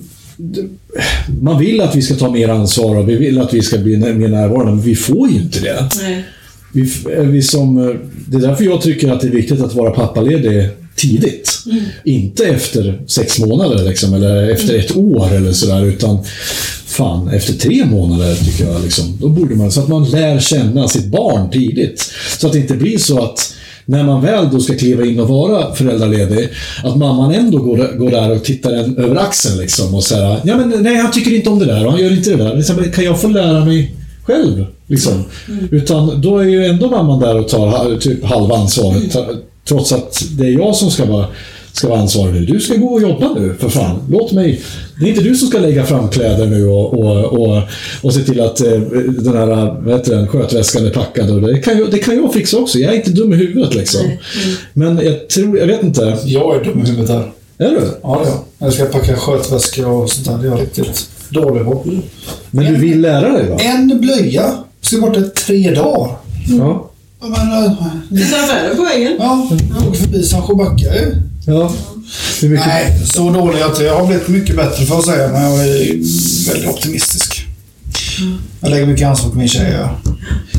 man vill att vi ska ta mer ansvar och vi vill att vi ska bli mer närvarande, men vi får ju inte det. nej. Vi, är vi som, eh, det är därför jag tycker att det är viktigt att vara pappaledig tidigt. Inte efter sex månader liksom, eller efter ett år eller sådär, utan fan, efter tre månader tycker jag. Liksom, då borde man, så att man lär känna sitt barn tidigt. Så att det inte blir så att när man väl då ska kliva in och vara föräldraledig, att mamman ändå går, går där och tittar en över axeln liksom och säger ja men nej, han tycker inte om det där och han gör inte det där. Kan jag få lära mig själv? Liksom. Utan då är ju ändå mamman där och tar typ halva ansvaret. ta- Trots att det är jag som ska vara, ska vara ansvarig nu. Du ska gå och jobba nu, för fan. Låt mig... Det är inte du som ska lägga fram kläder nu och, och, och, och se till att eh, den här vad heter den, skötväskan är packad. Och det, kan jag, det kan jag fixa också. Jag är inte dum i huvudet liksom. Men jag tror, jag vet inte. Jag är dum i huvudet där. Är du? Ja, det är jag. Jag ska packa skötväska och sånt där. Det är jag riktigt dålig på. Men du vill lära dig va? En blöja. Ska borta tre dagar. Ja. Jag menar, Lite affärer på vägen. ja, åker förbi Sandsjöbacka ju. ja. Hur mycket? Nej, så dålig att jag har blivit mycket bättre för att säga, men jag är väldigt optimistisk. Jag lägger mycket ansvar på min tjej. Ja.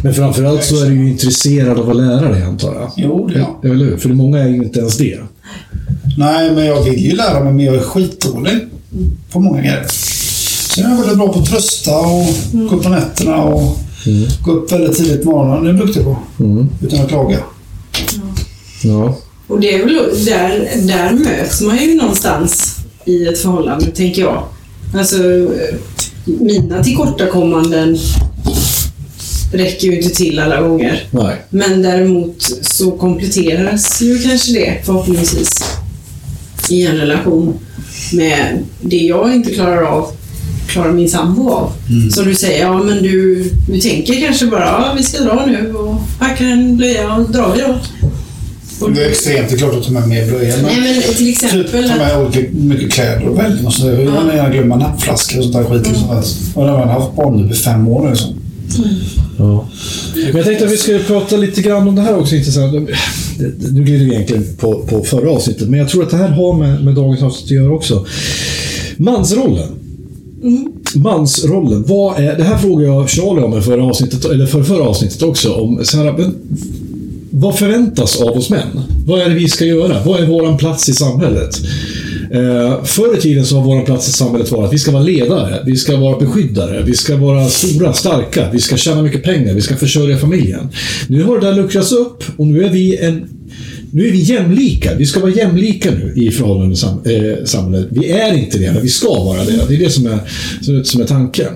Men framförallt så är du ju intresserad av att lära dig antar jag. Jo, det är jag. Eller hur? För många är ju inte ens det. Nej, men jag vill ju lära mig, men jag är skitdålig på många grejer. Sen är jag väldigt bra på att trösta och gå upp på nätterna och gå upp väldigt tidigt på morgonen. Det är jag duktig på. Utan att klaga. Ja. Och det är väl där, där möts man ju någonstans i ett förhållande, tänker jag. Alltså, mina tillkortakommanden räcker ju inte till alla gånger. Nej. Men däremot så kompletteras ju kanske det förhoppningsvis i en relation med det jag inte klarar av, klarar min sambo av. Så du säger, ja men du, du tänker kanske bara, ja vi ska dra nu och packar en blöja och drar vi då. Och, Det är extremt. Det är klart att ta med mer blöjor. Men nej men till typ exempel ta med olika, mycket kläder och välja. Och så där. Jag menar, glömma nappflaskor och sånt där skit. Liksom. Och det har jag haft barn nu i fem år nu. Så. Ja. Men jag tänkte att vi skulle prata lite grann om det här också intressant. Nu glider vi egentligen på, på förra avsnittet, men jag tror att det här har med, med dagens avsnitt att göra också. Mansrollen. Mansrollen. Vad är, det här frågade jag Charlie om i förra avsnittet, eller för förra avsnittet också. Om, så här, men, vad förväntas av oss män? Vad är det vi ska göra? Vad är vår plats i samhället? Eh, förr i tiden så har vår plats i samhället varit att vi ska vara ledare, vi ska vara beskyddare, vi ska vara stora, starka, vi ska tjäna mycket pengar, vi ska försörja familjen. Nu har det där luckrats upp och nu är vi en nu är vi jämlika. Vi ska vara jämlika nu i förhållande till sam eh, samhället. Vi är inte det, men vi ska vara det. Det är det som är, som är tanken.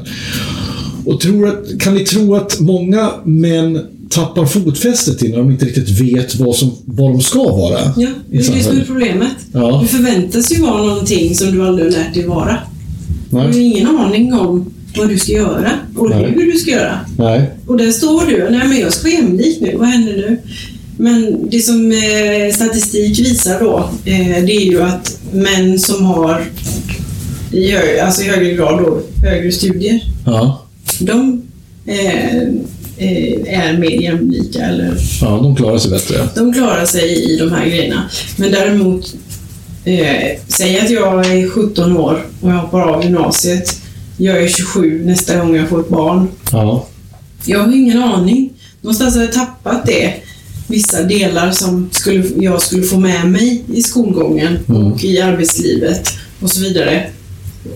Och tror att, kan ni tro att många män tappar fotfästet i när de inte riktigt vet vad, som, vad de ska vara? Ja, det är det som är problemet. Ja. Du förväntas ju vara någonting som du aldrig har lärt dig vara. Du har Nej. ingen aning om vad du ska göra och Nej. hur du ska göra. Nej. Och där står du. Nej, men jag ska vara jämlik nu. Vad händer nu? Men det som eh, statistik visar då, eh, det är ju att män som har i, alltså i högre grad då, högre studier, Ja. de eh, är mer jämlika eller ja, de klarar sig bättre. de klarar sig i de här grejerna. Men däremot, eh, säg att jag är 17 år och jag hoppar av gymnasiet. Jag är 27 nästa gång jag får ett barn. Ja. Jag har ingen aning. Någonstans har jag tappat det. Vissa delar som skulle, jag skulle få med mig i skolgången och i arbetslivet och så vidare.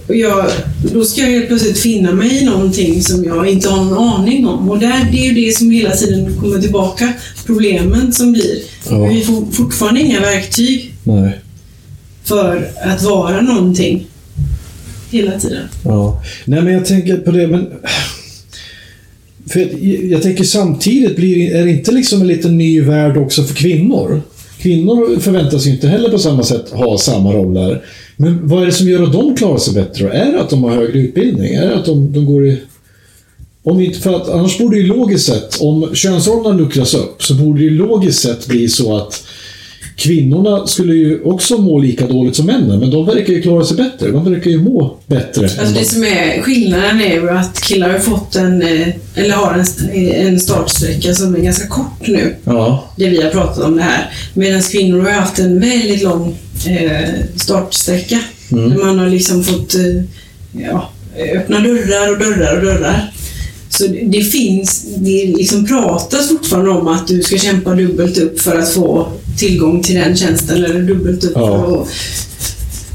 Och jag, då ska jag helt plötsligt finna mig i någonting som jag inte har någon aning om. Och där, det är ju det som hela tiden kommer tillbaka. Problemen som blir. Ja. Vi får fortfarande inga verktyg Nej. för att vara någonting. Hela tiden. Ja. Nej, men jag tänker på det, men... För jag, jag tänker samtidigt, blir, är det inte liksom en liten ny värld också för kvinnor? Kvinnor förväntas ju inte heller på samma sätt ha samma roller. Men vad är det som gör att de klarar sig bättre? Är det att de har högre utbildning? Är det att de, de går i... Om inte, för att annars borde det ju logiskt sett, om könsrollerna luckras upp, så borde det ju logiskt sett bli så att kvinnorna skulle ju också må lika dåligt som männen, men de verkar ju klara sig bättre. De verkar ju må bättre. Alltså de- det som är skillnaden är ju att killar har fått en, eh, eller har en, en startsträcka som är ganska kort nu. Ja, det vi har pratat om det här. Medan kvinnor har haft en väldigt lång eh, startsträcka. Där man har liksom fått eh, ja, öppna dörrar och dörrar och dörrar. Så det, finns, det liksom pratas fortfarande om att du ska kämpa dubbelt upp för att få tillgång till den tjänsten eller dubbelt upp Ja. för att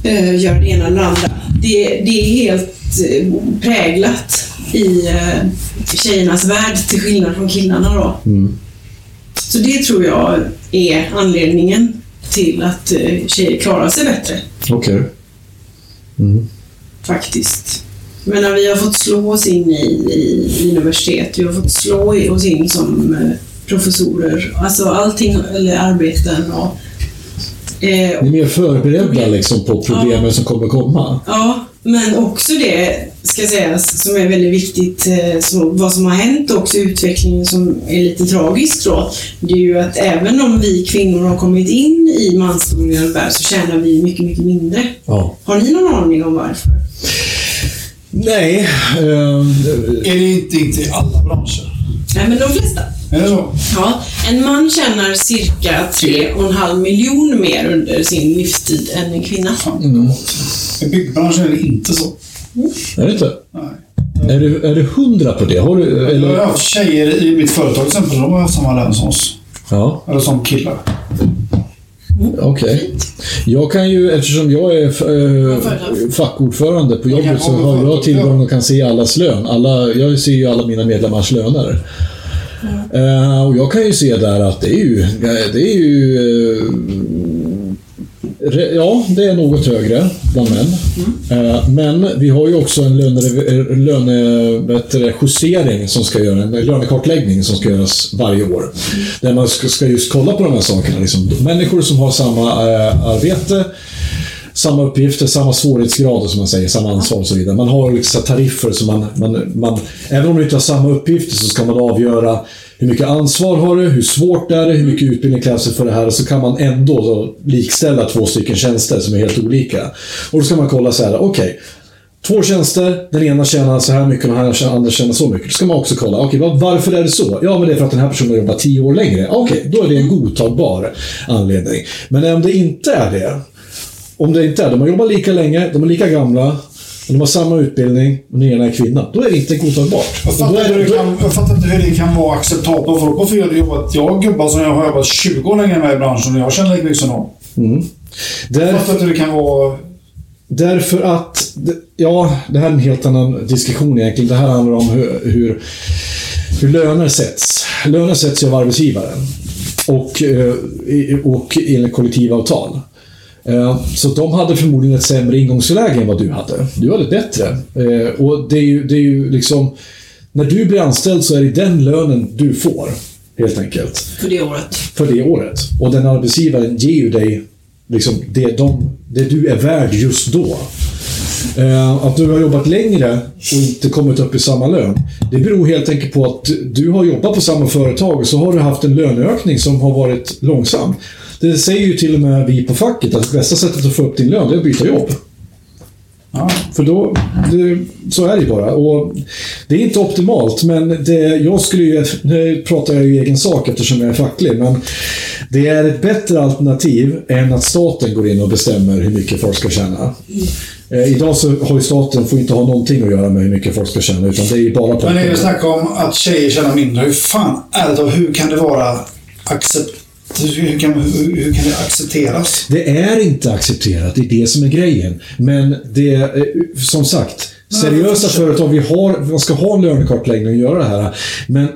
eh, göra det ena eller andra. Det, det är helt eh, präglat i eh, tjejernas värld till skillnad från killarna då. Så det tror jag är anledningen till att tjejer klarar sig bättre, okej. faktiskt. Men när vi har fått slå oss in i, i universitet, vi har fått slå oss in som eh, professorer, alltså allting, eller arbeten och... Eh, Ni är mer förberedda liksom på problemen som kommer komma. Ja, men också det ska sägas som är väldigt viktigt, eh, som, vad som har hänt också utvecklingen som är lite tragiskt då. Det är ju att även om vi kvinnor har kommit in i mansdominerad värld så tjänar vi mycket, mycket mindre. Ja. Har ni någon aning om varför? Nej. Eh, Är det inte, inte i alla branscher? Nej, men de flesta. Är det så? Ja, en man tjänar cirka 3,5 miljoner mer under sin livstid än en kvinna. I byggbranschen är det inte så. är det inte? Nej. Är du, är du hundra på det? Har du, Jag har eller? haft tjejer i mitt företag till exempel, de har haft samma lön som oss. Ja, Eller som killar. Okej. Jag kan ju, eftersom jag är äh, fackordförande på jobbet så har jag tillgång och kan se allas lön. Alla, jag ser ju alla mina medlemmars löner. Eh, och jag kan ju se där att det är ju, det är ju eh, re- Ja, det är något högre bland män. Eh, men vi har ju också en löne, eh, löne, som ska göra, en lönekartläggning som ska göras varje år. Där man ska, just kolla på de här sakerna. Liksom, människor som har samma eh, arbete, samma uppgifter, samma svårighetsgrader som man säger, samma ansvar och så vidare. Man har liksom tariffer som man, man, man... Även om du inte har samma uppgifter så ska man avgöra hur mycket ansvar har du, hur svårt är det, hur mycket utbildning krävs det för det här och så kan man ändå då likställa två stycken tjänster som är helt olika. Och då ska man kolla så här, okej. Två tjänster, den ena tjänar så här mycket och den andra tjänar så mycket. Då ska man också kolla, okej, okay, varför är det så? Ja, men det är för att den här personen jobbar tio år längre. Okej, då är det en godtagbar anledning. Men om det inte är det, om det inte är, de har jobbat lika länge, de är lika gamla, och de har samma utbildning och den ena är kvinna, då är det inte godtagbart. Jag fattar, det då, kan, jag fattar inte hur det kan vara acceptabelt. Folk har fel jobbat. Jag har gubbar som jag har jobbat 20 år längre med i branschen och jag känner lika mycket som dem. Jag där, fattar inte hur det kan vara... Därför att, ja, det här är en helt annan diskussion egentligen. Det här handlar om hur, hur, hur löner sätts. Löner sätts ju av arbetsgivaren. Och, eh, i- och enligt kollektivavtal. Eh, Så de hade förmodligen ett sämre ingångsläge än vad du hade. Du hade ett bättre. Eh, Och det är ju, det är ju liksom... När du blir anställd så är det den lönen du får. Helt enkelt För det året. för det året. Och den arbetsgivaren ger ju dig liksom det, de, det du är värd just då. Eh, att du har jobbat längre och inte kommit upp i samma lön, det beror helt enkelt på att du har jobbat på samma företag och så har du haft en löneökning som har varit långsam. Det säger ju till och med vi på facket att bästa sättet att få upp din lön, det är att byta jobb. Ja. För då, det, så är det bara. Och det är inte optimalt, men det, jag skulle ju, nu pratar jag ju egen sak eftersom jag är facklig, men det är ett bättre alternativ än att staten går in och bestämmer hur mycket folk ska tjäna. Eh, idag så har ju staten får inte ha någonting att göra med hur mycket folk ska tjäna, utan det är ju bara Men när vi snackar om att tjejer tjänar mindre. Hur fan, ärligt talat, hur kan det vara accept... Hur kan, hur, hur kan det accepteras? Det är inte accepterat, det är det som är grejen. Men det eh, som sagt, seriösa företag, vi har, man ska ha en lönekartläggning och göra det här. Men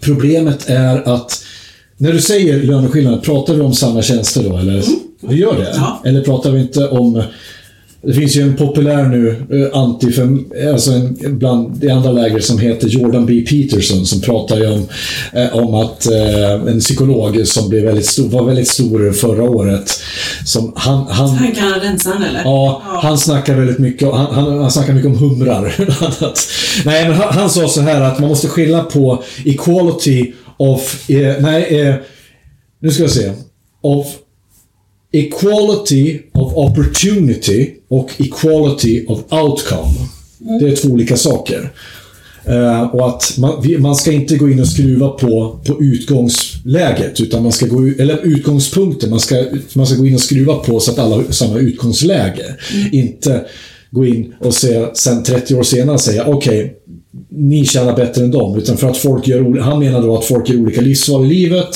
problemet är att när du säger löneskillnad, pratar vi om samma tjänster då, eller? Vi gör det? Ja. Eller pratar vi inte om... Det finns ju en populär nu, eh, anti alltså en, bland i andra läger som heter Jordan B. Peterson som pratar ju om, eh, om att eh, en psykolog som blev väldigt stor, var väldigt stor förra året. Som han, han, Han kanadensaren eller? Ja, han snackar väldigt mycket, han, han, han snackar mycket om humrar. Nej, men han, han sa så här att man måste skilja på equality of... Eh, nej, eh, nu ska jag se. Of equality of opportunity och equality of outcome. Det är två olika saker. Eh, och att man, vi- man ska inte gå in och skruva på, på utgångsläget, utan man ska gå eller utgångspunkten. Man ska, man ska gå in och skruva på så att alla har samma utgångsläge. Inte gå in och se, sen 30 år senare säga okej, ni tjänar bättre än dem. Utan för att folk gör, han menar då att folk gör olika livsval i livet.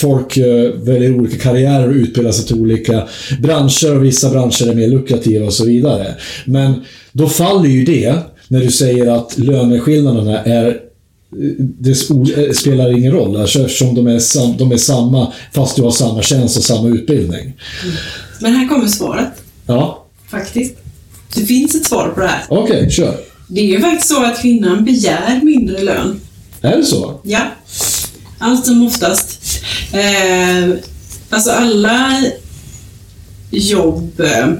Folk eh, väljer olika karriärer och utbildar sig till olika branscher och vissa branscher är mer lukrativa och så vidare. Men då faller ju det när du säger att löneskillnaderna är det sp- eh, spelar ingen roll alltså, eftersom de är, sam, de är samma fast du har samma tjänst och samma utbildning. Men här kommer svaret, Ja, faktiskt. Det finns ett svar på det här. okej, kör. Det är ju faktiskt så att kvinnan begär mindre lön. Är det så? Ja. Allt som oftast. Eh, alltså alla jobb eh,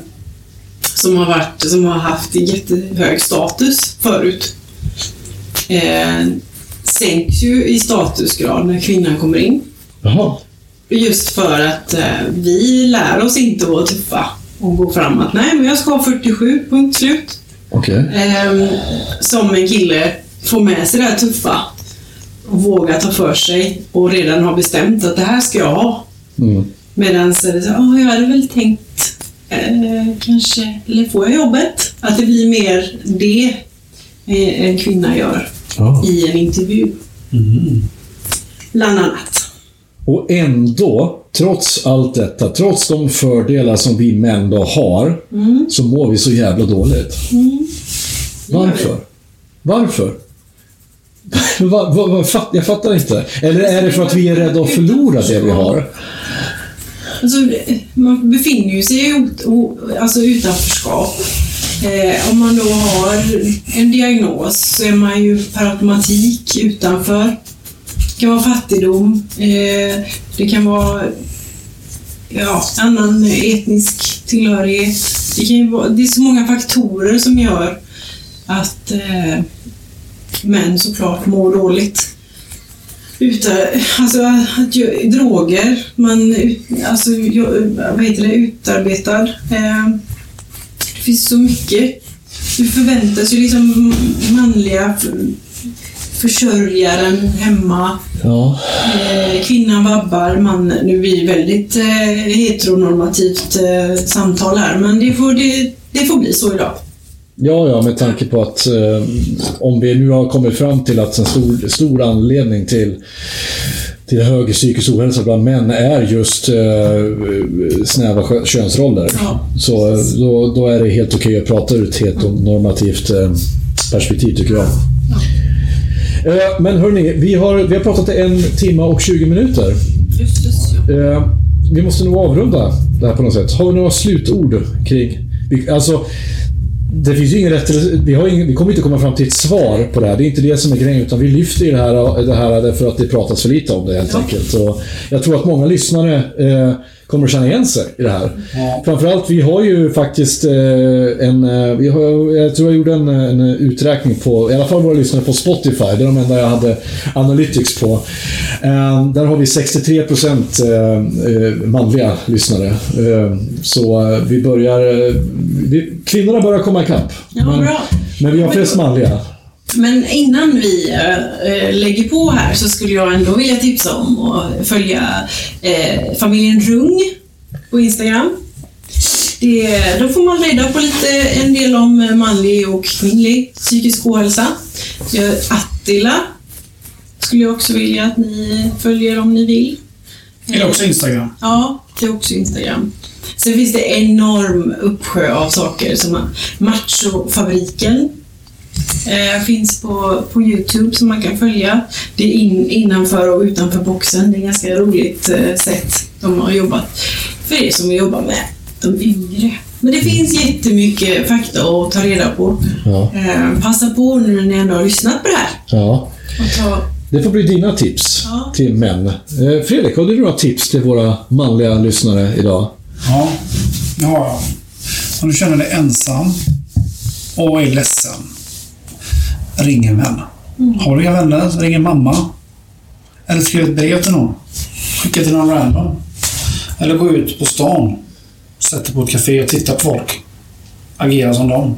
som har, varit, som har haft jättehög status förut eh, sänks ju i statusgrad när kvinnan kommer in. Jaha. Just för att eh, vi lär oss inte att vara tuffa och gå framåt. Nej, men jag ska ha 47, punkt slut. Okej. Ehm, som en kille får med sig det här tuffa och vågar ta för sig och redan har bestämt att det här ska jag ha. Mm. Medan så är det så, "Åh, jag hade väl tänkt eh, kanske, eller får jag jobbet? Att det blir mer det eh, en kvinna gör Ja. i en intervju. Bland annat. Och ändå, trots allt detta, trots de fördelar som vi män då har, så mår vi så jävla dåligt. Varför? Varför? Va, va, va, fatt, jag fattar inte. Eller är det för att vi är rädda att förlora det vi har? Alltså, man befinner ju sig i alltså utanförskap. Eh, om man då har en diagnos så är man ju per automatik utanför. Det kan vara fattigdom, eh, det kan vara ja, annan etnisk tillhörighet. Det, kan ju vara, det är så många faktorer som gör att eh, män såklart mår dåligt. Uta, alltså, att droger, man alltså, vad heter det, utarbetad. Eh, det finns så mycket. Du förväntas ju liksom manliga försörjaren hemma. Ja. Eh, kvinnan vabbar, man, nu blir det väldigt eh, heteronormativt eh, samtal här, men det får, det, det får bli så idag. Ja, ja, med tanke på att eh, om vi nu har kommit fram till att en stor, stor anledning till, till hög psykisk ohälsa bland män är just eh, snäva könsroller. Ja. Så eh, då, då är det helt okej att prata ur ett heteronormativt eh, perspektiv, tycker jag. Eh, men hörni, vi har, vi har pratat i en timme och 20 minuter. Just det. Eh, vi måste nog avrunda det här på något sätt. Har vi några slutord kring... Alltså, det finns ju ingen rätt... Vi, har ingen, vi kommer inte komma fram till ett svar på det här. Det är inte det som är grejen, utan vi lyfter det här, det här därför att det pratas för lite om det helt enkelt. Och jag tror att många lyssnare eh, kommer att känna igen sig i det här. Ja. Framförallt, vi har ju faktiskt eh, en... eh, Vi har, jag tror jag gjorde en, en uträkning på, i alla fall våra lyssnare på Spotify. Det är de enda jag hade Analytics på. Eh, där har vi 63% eh, eh, manliga lyssnare. Eh, så eh, vi börjar... Eh, vi, kvinnorna börjar komma ikapp. Ja, men, men vi har flest manliga. Men innan vi äh, lägger på här så skulle jag ändå vilja tipsa om att följa eh, familjen Rung på Instagram. Det, då får man reda på lite, en del om manlig och kvinnlig psykisk ohälsa. Attila skulle jag också vilja att ni följer om ni vill. Är det också Instagram? Ja, det är också Instagram. Sen finns det enorm uppsjö av saker som Machofabriken eh, finns på, på Youtube som man kan följa. Det är in, innanför och utanför boxen. Det är ganska roligt eh, sätt de har jobbat för er som jobbar med de yngre. Men det finns jättemycket fakta att ta reda på. Ja. Eh, passa på nu när ni ändå har lyssnat på det här. ja. Och ta, Det får bli dina tips Ja. till män. Eh, Fredrik, har du några tips till våra manliga lyssnare idag? Ja, det har jag. Om du känner dig ensam och är ledsen, ring en vän. Har du inga vänner, ring en mamma. Eller skriv ett brev till någon. Skicka till någon random. Eller gå ut på stan. Sätt dig på ett café och titta på folk. Agera som dem.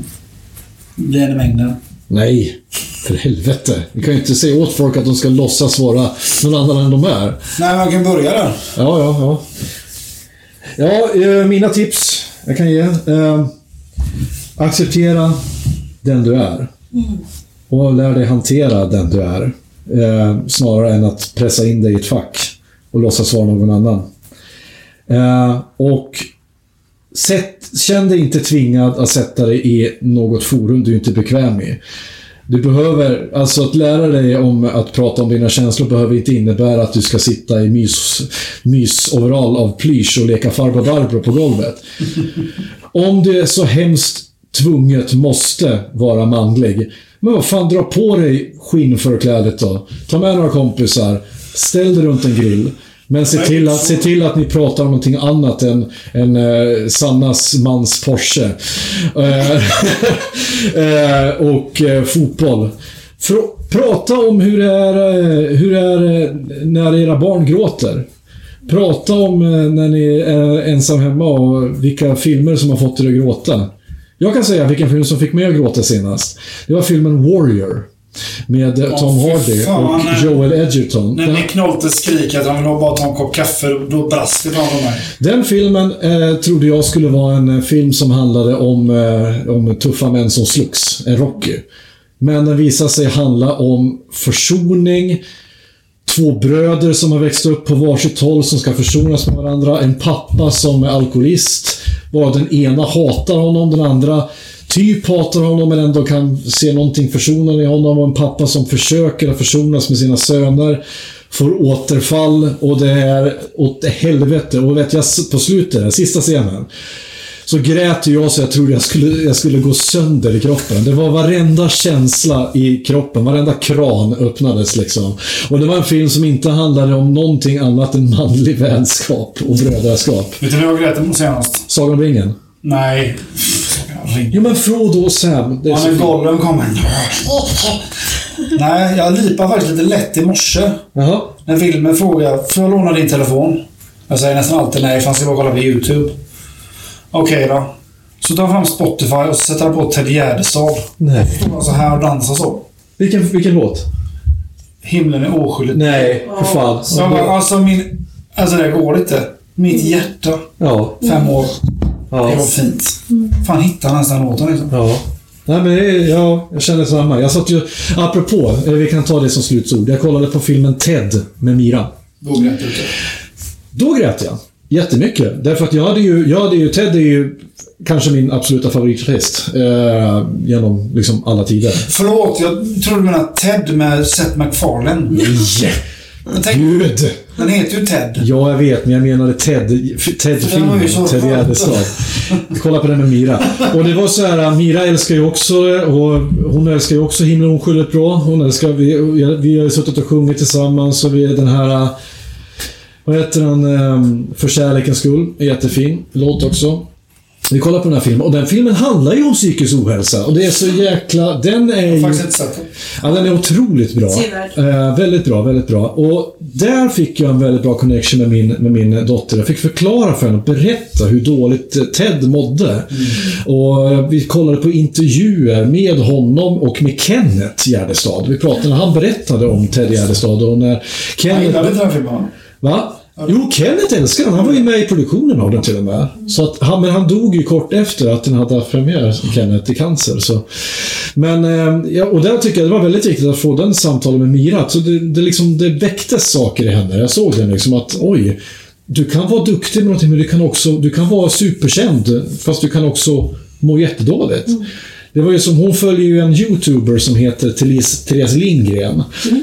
Bli en i mängden. Nej, för helvete. Vi kan ju inte säga åt folk att de ska låtsas vara någon annan än de är. Nej, man kan börja där. Ja, ja, ja. Ja, eh, mina tips jag kan ge. Eh, acceptera den du är. Och lär dig hantera den du är. Eh, snarare än att pressa in dig i ett fack och låtsas vara någon annan. Eh, och sätt, känn dig inte tvingad att sätta dig i något forum du inte är bekväm i. Du behöver, alltså att lära dig om att prata om dina känslor behöver inte innebära att du ska sitta i mys, mysoverall av plysch och leka farbror Barbro på golvet. Om du är så hemskt tvunget måste vara manlig, men vad fan, dra på dig skinnförklädet då. Ta med några kompisar, ställ dig runt en grill. Men se till, att, se till att ni pratar om någonting annat än, än eh, Sannas mans Porsche. Eh, eh, och eh, fotboll. För, prata om hur det är, eh, hur det är eh, när era barn gråter. Prata om när ni är ensam hemma och vilka filmer som har fått er att gråta. Jag kan säga vilken film som fick mig att gråta senast. Det var filmen Warrior. Med eh, Tom Hardy fan, och nej. Joel Edgerton. När Nick Nolte skriker att han vill bara ta en kopp kaffe, då brast det framför mig. Den filmen eh, trodde jag skulle vara en eh, film som handlade om, eh, om tuffa män som slogs. En Rocky. Men den visade sig handla om försoning, två bröder som har växt upp på varsitt håll som ska försonas med varandra, en pappa som är alkoholist, Bara den ena hatar honom, den andra typ hatar honom men ändå kan se någonting försonande i honom. Och en pappa som försöker att försonas med sina söner får återfall. Och det är åt helvete. Och vet jag, på slutet, den sista scenen, så grät jag så jag trodde jag skulle, jag skulle gå sönder i kroppen. Det var varenda känsla i kroppen, varenda kran öppnades liksom. Och det var en film som inte handlade om någonting annat än manlig vänskap och brödraskap. Vet du när jag grät senast? Sagan om ringen. Nej. Jo men Frodo och Sam. Det är Ja, fint. Gollum kommer. Nej, jag lipade faktiskt lite lätt i morse. Jaha. När Wilmer frågar, får jag låna din telefon? Jag säger nästan alltid nej, för han ska bara kolla på YouTube. Okej då. Så tar han fram Spotify och så sätter han på Ted Gärdestad. Nej. Står han så här och dansar så. Vilken, vilken låt? Himlen är oskyldig. Nej, för fan. Så jag bara, alltså min... Alltså det går inte. Mitt hjärta. Ja. Fem år. Det Ja. var fint. Fan hittade han ens den låten liksom. Ja. Nej, men det är- ja, jag känner samma. Jag satt ju, apropå, eh, vi kan ta det som slutsord. Jag kollade på filmen Ted med Mira. Då grät du inte. Då grät jag. Jättemycket. Därför att jag hade ju, jag hade ju Ted är ju kanske min absoluta favoritartist. Eh, genom liksom alla tider. Förlåt, jag trodde du menade Ted med Seth MacFarlane. Jag tänkte, Gud! den heter ju Ted. Ja, jag vet, men jag menade Ted. Ted-filmen. Ted. Gärdestad. Kolla på den med Mira. Och det var så här, Mira älskar ju också och hon älskar ju också Himlen oskyldigt bra. Hon älskar, vi, vi har suttit och sjungit tillsammans och vi den här... Vad heter den? ehm, För kärlekens skull. Jättefin låt också. Vi kollar på den här filmen och den filmen handlar ju om psykisk ohälsa och det är så jäkla... Den är Jag ju... Ja, den är otroligt bra. Eh, väldigt bra, väldigt bra. Och där fick jag en väldigt bra connection med min, med min dotter. Jag fick förklara för henne och berätta hur dåligt eh, Ted mådde. Och eh, vi kollade på intervjuer med honom och med Kenneth Gärdestad. Vi pratade han berättade om Ted Gärdestad och när Jag Kenneth... gillade inte den filmen. Va? Jo, Kenneth älskade den. Han var ju med i produktionen av den till och med. Så att han, men han dog ju kort efter att den hade haft premiär, Kenneth, i cancer. Så. Men, ehm, ja, och där tycker jag det var väldigt viktigt att få den samtalet med Mira. Så det, det, liksom, det väcktes saker i henne. Jag såg den liksom att, oj. Du kan vara duktig med någonting, men du kan också du kan vara superkänd, fast du kan också må jättedåligt. Mm. Det var ju som, hon följer ju en YouTuber som heter Therese, Therese Lindgren.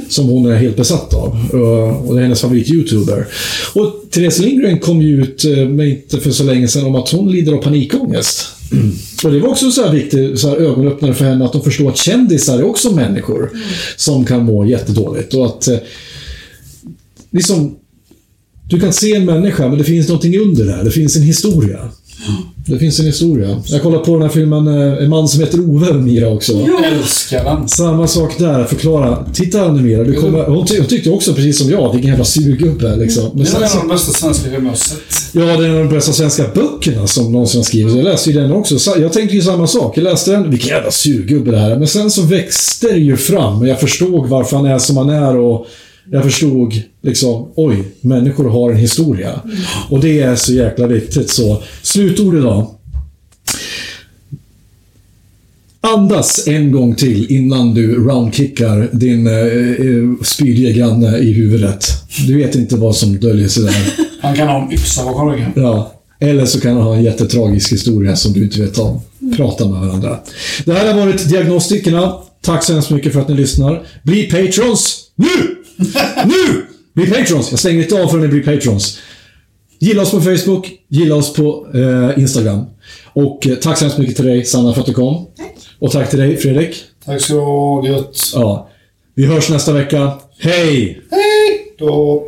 Som hon är helt besatt av. Uh, Och det är hennes favorit-YouTuber. Och Therese Lindgren kom ju ut, eh, med inte för så länge sedan, om att hon lider av panikångest. Och det var också så här viktigt så här ögonöppnare för henne att de förstår att kändisar är också människor. Som kan må jättedåligt. Och att... eh, Liksom, du kan se en människa, men det finns någonting under där. Det finns en historia. Det finns en historia. Jag kollar på den här filmen, eh, En man som heter Ove, Mira också. Jag älskar den. Samma sak där. Förklara. Titta nu Mira. Du kommer, hon, ty, hon tyckte också precis som jag, vilken jävla surgubbe. Liksom. Men Det är en av de bästa svenska filmer jag sett. ja, det är en av de bästa svenska böckerna som någonsin har skrivits. Jag läste ju den också. Så Jag tänkte ju samma sak. Jag läste den. Vilken jävla surgubbe det här är. Men sen så växte det ju fram. och Jag förstod varför han är som han är och jag förstod liksom, oj, människor har en historia. Och det är så jäkla viktigt. Så slutord idag. Andas en gång till innan du roundkickar din eh, eh, spydiga granne i huvudet. Du vet inte vad som döljer sig där. Han kan ha en yxa bakom ryggen. Ja. Eller så kan han ha en jättetragisk historia som du inte vet om. Prata med varandra. Det här har varit Diagnostikerna. Tack så hemskt mycket för att ni lyssnar. Bli patrons nu! Nu! Bli patrons! Jag stänger inte av förrän ni blir patrons. Gilla oss på Facebook, gilla oss på eh, Instagram. Och eh, tack så hemskt mycket till dig, Sanna, för att du kom. Och tack till dig, Fredrik. Tack så du ha. Gött. Ja. Vi hörs nästa vecka. Hej! Hej då.